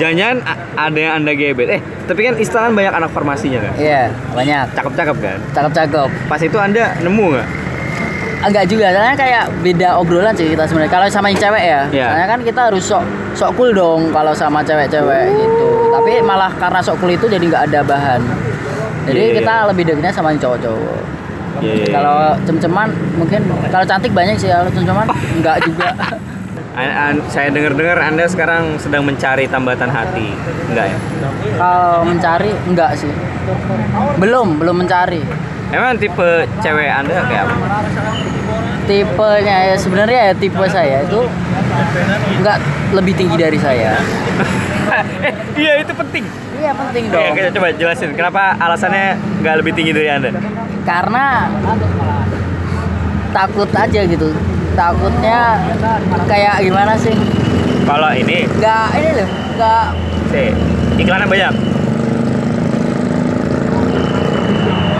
jangan-jangan ada yang anda gebet. Eh, tapi kan kan banyak anak farmasinya kan. Iya, banyak. Cakep-cakep kan. Cakep-cakep. Pas itu anda nemu nggak? Enggak juga, soalnya kayak beda obrolan sih kita sebenarnya. Kalau sama yang cewek ya, Iya. soalnya kan kita harus sok sok cool dong kalau sama cewek-cewek gitu. Tapi malah karena sok cool itu jadi nggak ada bahan. Jadi Iya. kita lebih dekatnya sama yang cowok-cowok. Iya, iya, iya. Kalau cem-ceman mungkin kalau cantik banyak sih kalau cem-ceman enggak juga. An- an- saya dengar-dengar anda sekarang sedang mencari tambatan hati, enggak ya? kalau mencari enggak sih. Belum, belum mencari. Emang tipe cewek anda kayak apa? Tipenya ya sebenarnya ya tipe saya itu enggak lebih tinggi dari saya. eh, iya itu penting. Iya penting dong. oke, coba jelasin kenapa alasannya nggak lebih tinggi dari anda? karena takut aja gitu takutnya kayak gimana sih Kalau ini, nggak ini loh nggak sih iklannya banyak.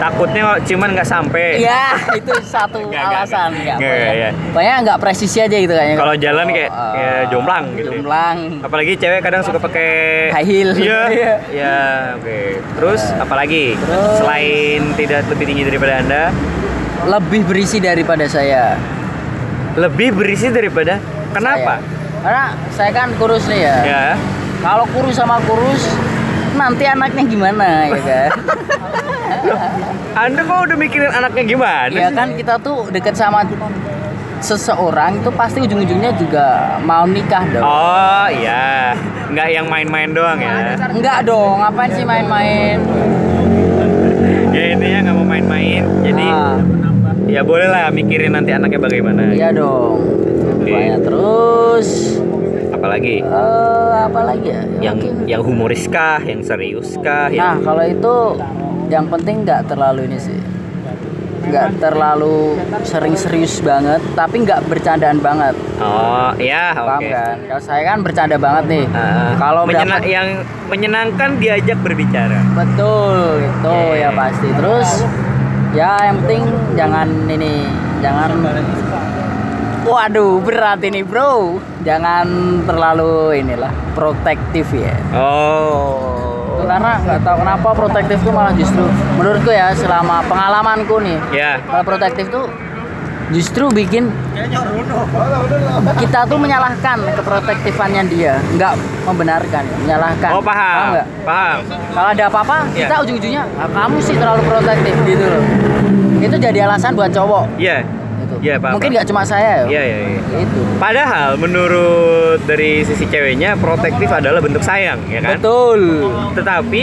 Takutnya cuman nggak sampai. ya itu satu alasan Nggak, pokoknya- iya. pokoknya nggak presisi aja gitu kayaknya Kalau jalan kayak- Oh, kayak eh, jomplang gitu. jomplang Apalagi cewek kadang suka pakai High heel. Iya. Iya. Iya, oke. Terus apalagi? Terus- Selain tidak lebih tinggi daripada Anda, lebih berisi daripada saya lebih berisi daripada Kenapa? Saya. Karena saya kan kurus nih ya. Ya. Kalau kurus sama kurus nanti anaknya gimana ya kan? Anda kok udah mikirin anaknya gimana? ya kan kita tuh deket sama seseorang itu pasti ujung-ujungnya juga mau nikah dong. Oh iya, nggak yang main-main doang ya? Enggak dong, ngapain sih main-main? Ya intinya nggak mau main-main, jadi Ah, ya boleh lah mikirin nanti anaknya bagaimana. iya dong. Oke. Banyak terus Apalagi eh apa lagi ya? Ya yang mungkin- yang humoris kah, yang serius kah, Nah, yang kalau itu yang penting nggak terlalu ini sih. Nggak terlalu sering serius banget, tapi nggak bercandaan banget. oh ya Paham oke. kan? Kalau saya kan bercanda banget nih. Ah, Kalau menyena- dapat yang menyenangkan diajak berbicara. betul itu Yeah. ya pasti. Terus ya yang penting jangan ini, jangan Waduh, berat ini, Bro. Jangan terlalu inilah protektif ya. Oh. Karena nggak tahu kenapa protektif tuh malah justru menurutku ya selama pengalamanku nih Ya. kalau protektif tuh justru bikin kita tuh menyalahkan keprotektifannya dia nggak membenarkan menyalahkan Oh paham. nggak Paham. kalau ada apa-apa Iya. kita ujung-ujungnya "Ah, kamu sih terlalu protektif gitu loh itu jadi alasan buat cowok Iya. gitu. Iya, paham, mungkin paham. nggak cuma saya ya Iya, iya, iya. itu Padahal menurut dari sisi ceweknya protektif adalah bentuk sayang, ya kan? betul Tetapi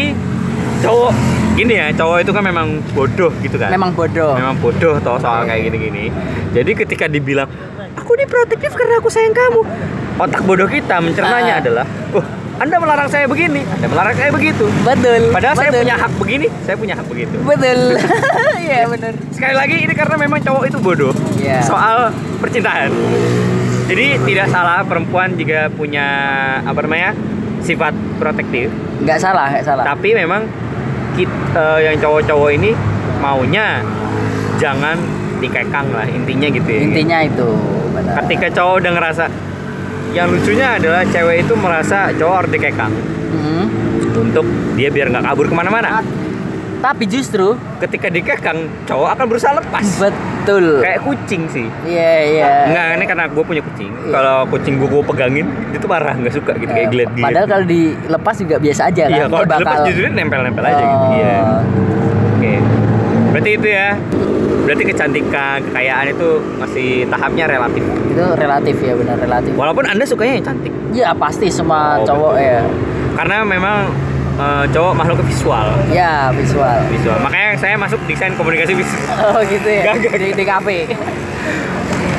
cowok gini ya, cowok itu kan memang bodoh gitu kan. memang bodoh memang bodoh toh soal kayak gini-gini. Jadi ketika dibilang aku ini protektif karena aku sayang kamu. Otak bodoh kita mencernanya Ah. adalah, "Oh, Anda melarang saya begini, Anda melarang saya begitu." betul Padahal saya betul. punya hak begini, saya punya hak begitu. betul iya bener Sekali lagi ini karena memang cowok itu bodoh Iya. soal percintaan. Jadi tidak salah perempuan jika punya apa namanya sifat protektif, nggak salah nggak salah tapi memang kita yang cowok-cowok ini maunya jangan dikekang lah intinya gitu ya. intinya itu benar Ketika cowok udah ngerasa yang lucunya adalah cewek itu merasa cowok harus dikekang Mhm. untuk dia biar nggak kabur ke mana-mana. tapi justru Ketika dikekang cowok akan berusaha lepas. betul Kayak kucing sih. iya iya Enggak, ini karena gue punya kucing. Iya. Kalau kucing gue gue pegangin, itu marah, nggak suka gitu kayak Eh, geliat geliat. Padahal kalau dilepas juga biasa aja kan. Iya, kalau dilepas justru nempel-nempel aja gitu. Oh, Iya. Oke. Berarti itu ya. Berarti kecantikan, kekayaan itu masih tahapnya relatif. Itu relatif ya, benar relatif. Walaupun Anda sukanya yang cantik. Ya pasti semua Oh, cowok betul. ya. Karena memang eh, cowok makhluk visual. Ya visual. Visual. Makanya saya masuk desain komunikasi visual. Oh gitu ya. Gak, gak, Di DKP.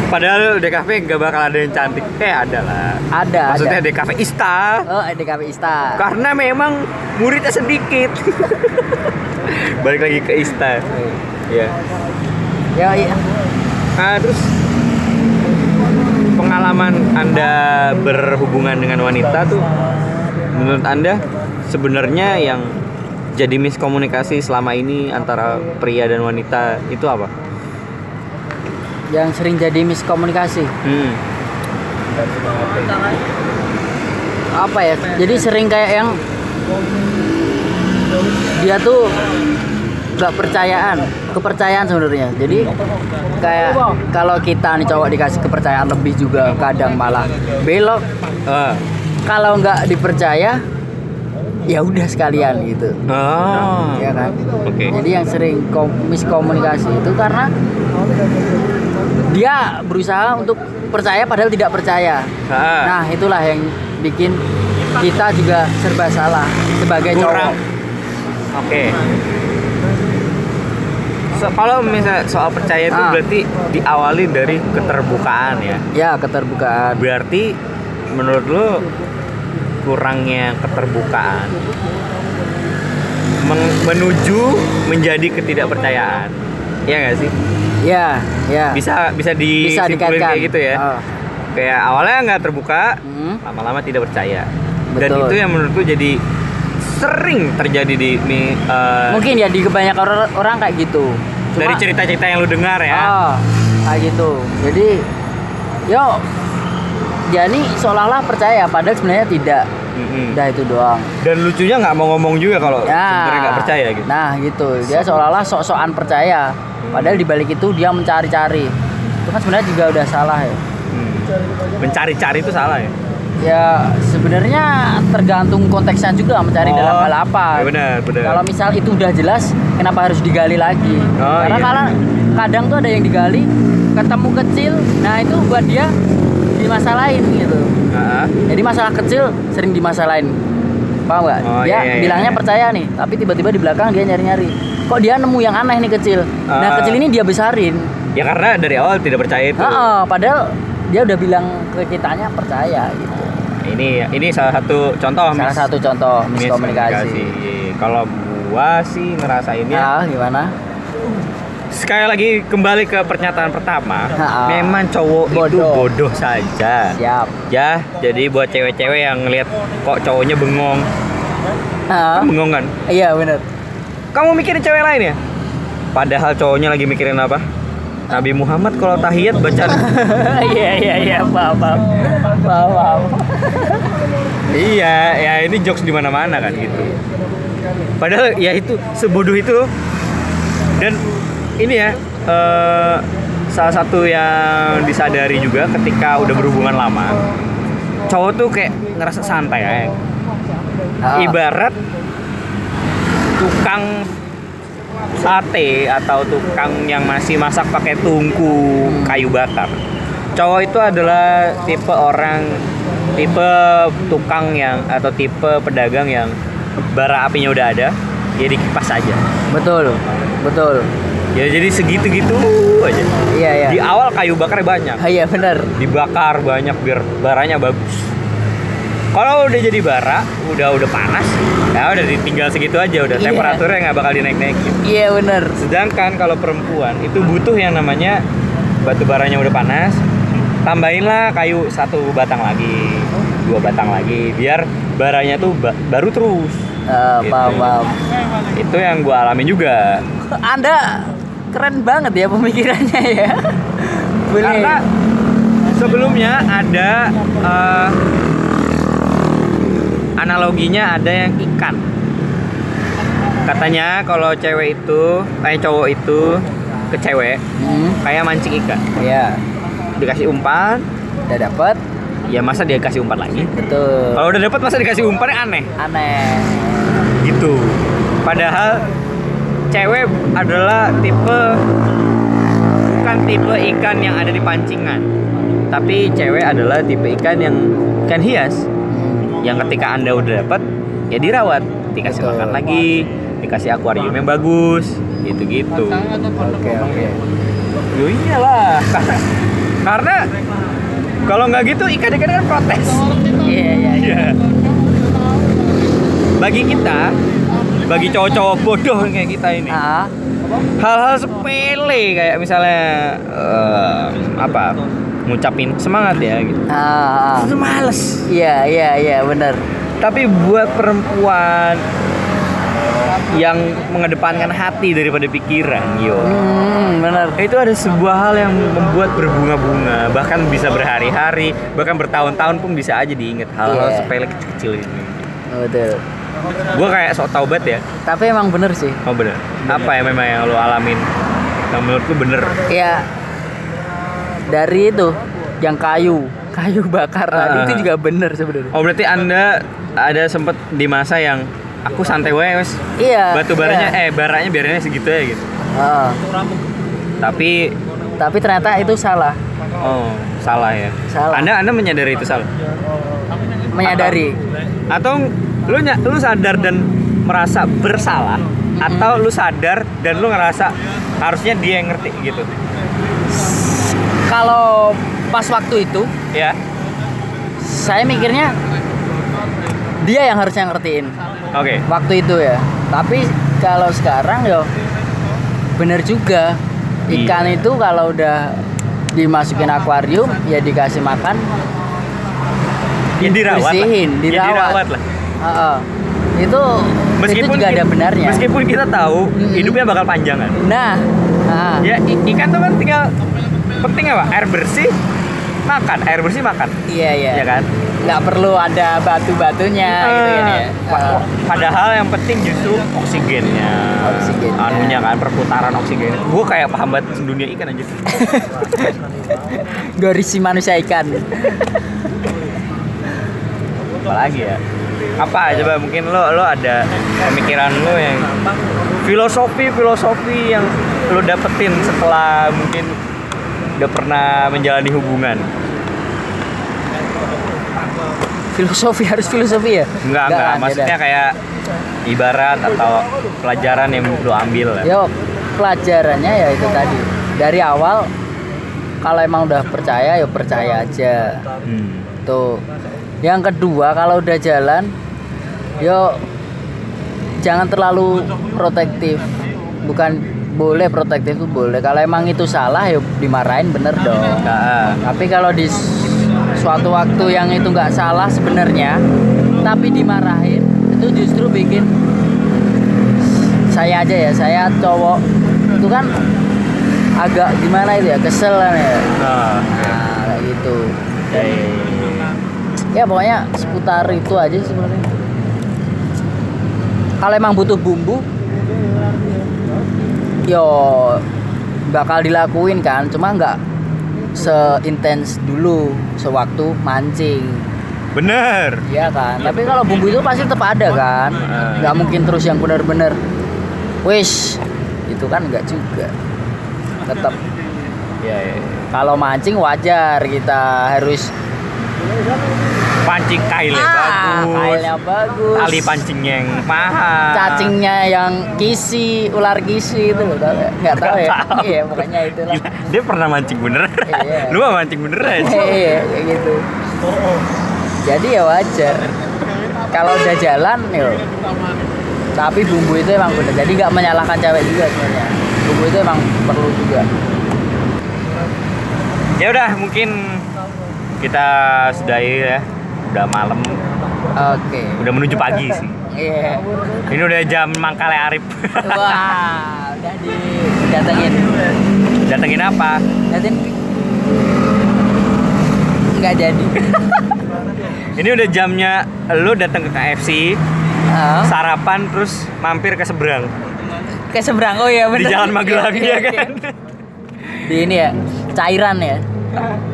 Padahal DKV nggak bakal ada yang cantik. Eh ada lah. Ada. Maksudnya ada. DKV Ista. Oh DKP Ista. Karena memang muridnya sedikit. Balik lagi ke Ista. Iya. Ya iya. Nah, terus pengalaman Anda berhubungan dengan wanita tuh menurut Anda sebenarnya yang jadi miskomunikasi selama ini antara pria dan wanita itu apa? Yang sering jadi miskomunikasi. Hmm. Apa ya? Jadi sering kayak yang dia tuh nggak percayaan, kepercayaan sebenarnya. Jadi kayak kalau kita nih cowok dikasih kepercayaan lebih juga kadang malah belok. Ah. Kalau nggak dipercaya ya udah sekalian gitu. Oh. Ya kan? Oke. Jadi yang sering kom- miskomunikasi itu karena dia berusaha untuk percaya padahal tidak percaya. Ah. Nah, itulah yang bikin kita juga serba salah sebagai Kurang. cowok. Oke. So, kalau misalnya soal percaya itu Ah. berarti diawali dari keterbukaan ya. Ya, keterbukaan. Berarti menurut lu kurangnya keterbukaan meng- menuju menjadi ketidakpercayaan. Iya nggak sih? Ya, ya. Bisa bisa Bisa disimpulin dikaitkan. kayak gitu ya. Oh. Kayak awalnya nggak terbuka, Hmm. lama-lama tidak percaya. Dan Betul. itu yang menurutku jadi sering terjadi di mi- eh, Mungkin ya di kebanyakan orang, orang kayak gitu. Cuma- dari cerita-cerita yang lu dengar ya. Oh, kayak gitu. Jadi, yo, jadi seolah-olah percaya, padahal sebenarnya tidak. Mm-mm. Udah itu doang. Dan lucunya nggak mau ngomong juga kalau Ya. sebenarnya nggak percaya gitu. Nah, gitu. Dia seolah-olah sok-sokan percaya. Padahal di balik itu dia mencari-cari. Itu kan sebenarnya juga udah salah ya. Hmm. Mencari-cari itu salah ya. Ya sebenarnya tergantung konteksnya juga mencari Oh, dalam hal apa. ya benar, benar. Kalau misal itu udah jelas, kenapa harus digali lagi? Oh, Karena iya. kalau kadang tuh ada yang digali, ketemu kecil, nah itu buat dia dimasalahin gitu. Heeh. Jadi masalah kecil sering dimasalahin. Paham nggak? Oh, dia iya, iya, bilangnya iya. percaya nih, tapi tiba-tiba di belakang dia nyari-nyari. Kok dia nemu yang aneh nih kecil? Nah Ah. kecil ini dia besarin. Ya karena dari awal tidak percaya itu. Heeh, padahal dia udah bilang ke kitanya percaya gitu. Ini ini salah satu contoh Salah mis- satu contoh miskomunikasi. Kalau gua sih ngerasainnya Nah, gimana? sekali lagi kembali ke pernyataan pertama, Ha-ha. memang cowok itu Bodoh. bodoh saja. Siap. Ya, jadi buat cewek-cewek yang ngelihat kok cowoknya bengong, Ah, kan bengong kan? iya bener. Kamu mikirin cewek lain ya? Padahal cowoknya lagi mikirin apa? Nabi Muhammad kalau tahiyat baca Iya iya iya paham paham paham. paham. Iya, ya ini jokes di mana-mana kan gitu. Padahal ya itu sebodoh itu. Dan ini ya eh, salah satu yang disadari juga ketika udah berhubungan lama, cowok tuh kayak ngerasa santai ya. Ibarat tukang sate atau tukang yang masih masak pakai tungku kayu bakar. Cowok itu adalah tipe orang tipe tukang yang atau tipe pedagang yang bara apinya udah ada, ya dikipas aja. betul betul. Ya jadi segitu-gitu aja. Iya iya. Di awal kayu bakarnya banyak, iya bener. dibakar banyak biar baranya bagus. Kalau udah jadi bara, udah udah panas, ya udah ditinggal segitu aja, udah Iya. temperaturnya nggak bakal dinaik-naikin. Iya bener. Sedangkan kalau perempuan itu butuh yang namanya batu baranya udah panas, tambahinlah kayu satu batang lagi, dua batang lagi, biar baranya tuh ba- baru terus. Ah, Gitu. paham paham. Itu yang gua alamin juga. Anda keren banget ya pemikirannya ya. Boleh. Karena sebelumnya ada eh, analoginya ada yang ikan. Katanya kalau cewek itu, kayak cowok itu ke cewek Hmm, kayak mancing ikan. iya. Dikasih umpan, Udah dapet? ya masa dia kasih umpan lagi? Betul. Kalau udah dapat masa dikasih umpan aneh Aneh. gitu. Padahal cewek adalah tipe bukan tipe ikan yang ada di pancingan. Tapi cewek adalah tipe ikan yang ikan hias Hmm, yang ketika Anda udah dapat ya dirawat, dikasih Betul. makan lagi, dikasih akuarium yang bagus, gitu-gitu. Oke oke. Yo iyalah. Karena kalau nggak gitu ikan-ikan kan protes. Iya iya iya. Iya. Bagi kita, bagi cowok-cowok bodoh kayak kita ini, Ah, hal-hal sepele kayak misalnya eh, apa ngucapin semangat ya gitu. ah, ah. Itu males. Iya iya iya bener. Tapi buat perempuan yang mengedepankan hati daripada pikiran, yo. Hmm, bener. Itu ada sebuah hal yang membuat berbunga-bunga, bahkan bisa berhari-hari, bahkan bertahun-tahun pun bisa aja diingat hal-hal Iya. sepele kecil-kecil ini. Betul. Gue kayak sok taubat ya. Tapi emang bener sih. Oh bener. Apa ya memang yang lo alamin? Yang menurut lu bener? Ya dari itu yang kayu, kayu bakar tadi Ah. itu juga bener sebenarnya. Oh berarti anda ada sempet di masa yang aku santai wae wes. Iya. Batu baranya iya. eh baranya biarinnya segitu ya gitu. Ah. Tapi tapi ternyata itu salah. oh salah ya. Salah. Anda anda menyadari itu salah? Menyadari. Atau lu nya- lu sadar dan merasa bersalah atau lu sadar dan lu ngerasa harusnya dia yang ngerti gitu. Kalau pas waktu itu Ya. saya mikirnya dia yang harusnya ngertiin Oke. waktu itu ya. Tapi kalau sekarang yo bener juga ikan itu kalau udah dimasukin akuarium ya dikasih makan Ya dirawat lah. bersihin, Ya, dirawat. dirawat lah. Heeh. Itu itu juga ada benarnya. Meskipun kita tahu hidupnya bakal panjang kan. Nah, nah, Ya ikan tuh kan tinggal penting apa? Air bersih, makan. Air bersih makan. iya iya. Ya kan? Nggak perlu ada batu-batunya gitu kan ya. Pa- Padahal yang penting justru oksigennya. Oksigennya. Anunya kan perputaran oksigen. Gue kayak paham banget dunia ikan aja. Gorisi manusia ikan. apalagi ya apa coba mungkin lo lo ada pemikiran lo yang filosofi filosofi yang lo dapetin setelah mungkin udah pernah menjalani hubungan Filosofi harus filosofi ya? enggak enggak kan, maksudnya beda. kayak ibarat atau pelajaran yang lo ambil lah Yo, pelajarannya ya itu tadi. Dari awal kalau emang udah percaya ya percaya aja. hmm. Tuh. Yang kedua kalau udah jalan yo jangan terlalu protektif. Bukan boleh protektif tuh boleh. Kalau emang itu salah ya dimarahin bener dong. Nah, Tapi kalau di suatu waktu yang itu nggak salah sebenarnya, tapi dimarahin itu justru bikin saya aja ya, saya cowok itu kan agak gimana itu ya, kesel kan ya. nah, Nah, kayak gitu. ya, ya, ya. Ya pokoknya seputar itu aja sebenarnya. Kalau emang butuh bumbu, yo bakal dilakuin kan, cuma nggak seintens dulu sewaktu mancing. bener Iya kan. Tapi kalau bumbu itu pasti tetap ada kan. Nggak mungkin terus yang benar-benar wish itu kan nggak juga. Tetap ya, ya. kalau mancing wajar kita harus pancing kailnya Ah, bagus kailnya bagus. tali pancingnya yang mahal cacingnya yang kisi, ular kisi itu loh, tau nggak? Tahu ya? Tahu. Iya, pokoknya itu lah. Dia pernah mancing beneran Iya. lu mah mancing beneran Iya, kayak gitu. Jadi ya wajar. Kalau udah jalan, yo. Tapi bumbu itu emang bener. Jadi nggak menyalahkan cewek juga sebenarnya. Bumbu itu emang perlu juga. ya udah mungkin kita sudahi ya udah malam Oke. udah menuju pagi sih Iya. ini udah jam mangkale Arif Wah, udah didatengin. datengin apa Datengin. Nggak jadi. ini udah jamnya lu datang ke KFC Ah. sarapan terus mampir ke seberang ke seberang oh ya di bener Jalan Magelang ya iya, kan di ini ya cairan ya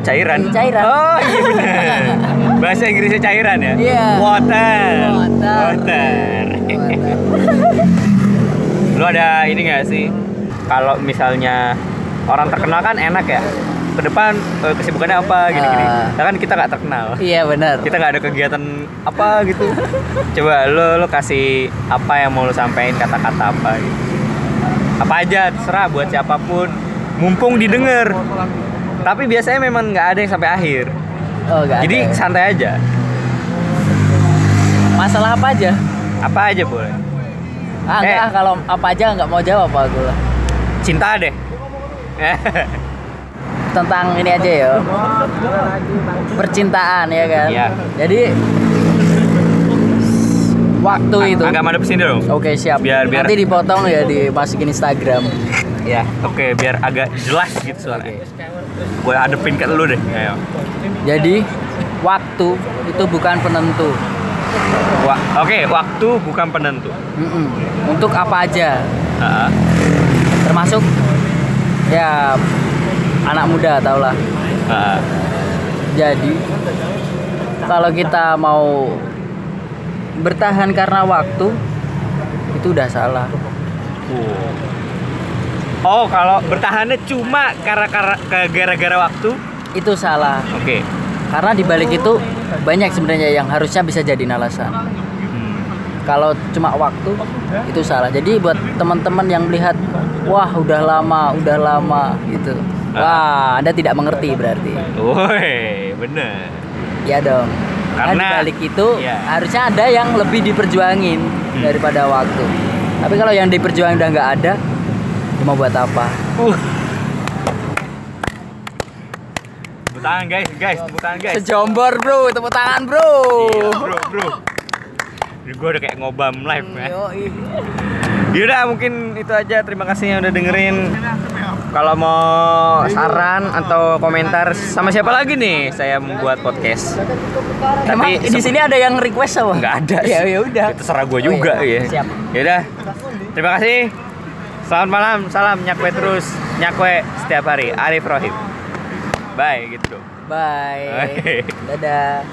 cairan? Cairan. oh iya bener bahasa Inggrisnya cairan ya? Iya. water. Water. water. lu ada ini gak sih? Kalau misalnya orang terkenal kan enak ya? Ke depan eh, kesibukannya apa gini-gini. Nah, kan kita nggak terkenal. Iya benar. Kita nggak ada kegiatan apa gitu. Coba lo lo kasih apa yang mau lo sampaikan kata-kata apa gitu. Apa aja terserah buat siapa pun. Mumpung didengar tapi biasanya memang nggak ada yang sampai akhir. Oh nggak jadi ada. santai aja. Masalah apa aja? Apa aja boleh. Ah Eh. enggak kalau apa aja nggak mau jawab aku. Lah cinta deh. Tentang ini aja ya. Percintaan ya kan? Iya. jadi waktu itu. agak madep sini dong. Oke siap. Biar- biar- nanti dipotong ya dimasukin Instagram. Ya oke biar agak jelas gitu suaranya gue adepin ke lu deh. Ayo jadi waktu itu bukan penentu. Wa- oke waktu bukan penentu. Mm-mm. untuk apa aja. Ah, termasuk ya anak muda tau lah. Ah. jadi kalau kita mau bertahan karena waktu itu udah salah Oh, kalau bertahannya cuma karena gara-gara waktu? itu salah Oke. karena dibalik itu banyak sebenarnya yang harusnya bisa jadi alasan Hmm. kalau cuma waktu itu salah jadi buat teman-teman yang melihat wah udah lama udah lama gitu wah anda tidak mengerti berarti Woi, bener. ya dong karena Karena- balik itu Iya. harusnya ada yang lebih diperjuangin Hmm. daripada waktu tapi kalau yang diperjuangin udah nggak ada mau buat apa Uh. Tepuk tangan guys, guys, tepuk tangan guys. sejombor bro tepuk tangan bro Iya, bro, bro. Gue udah kayak ngobam live ya. Yaudah mungkin itu aja. Terima kasih yang udah dengerin. Kalau mau saran atau komentar sama siapa lagi nih saya membuat podcast. Emang Tapi di sini ada yang request apa? nggak ada Ya ya udah. Itu terserah gue Oh, juga iya. ya. Siap. Yaudah. Terima kasih. Selamat malam, salam nyakwe terus, nyakwe setiap hari. Arif Rohim. Bye gitu. dong. Bye. Oke. Dadah.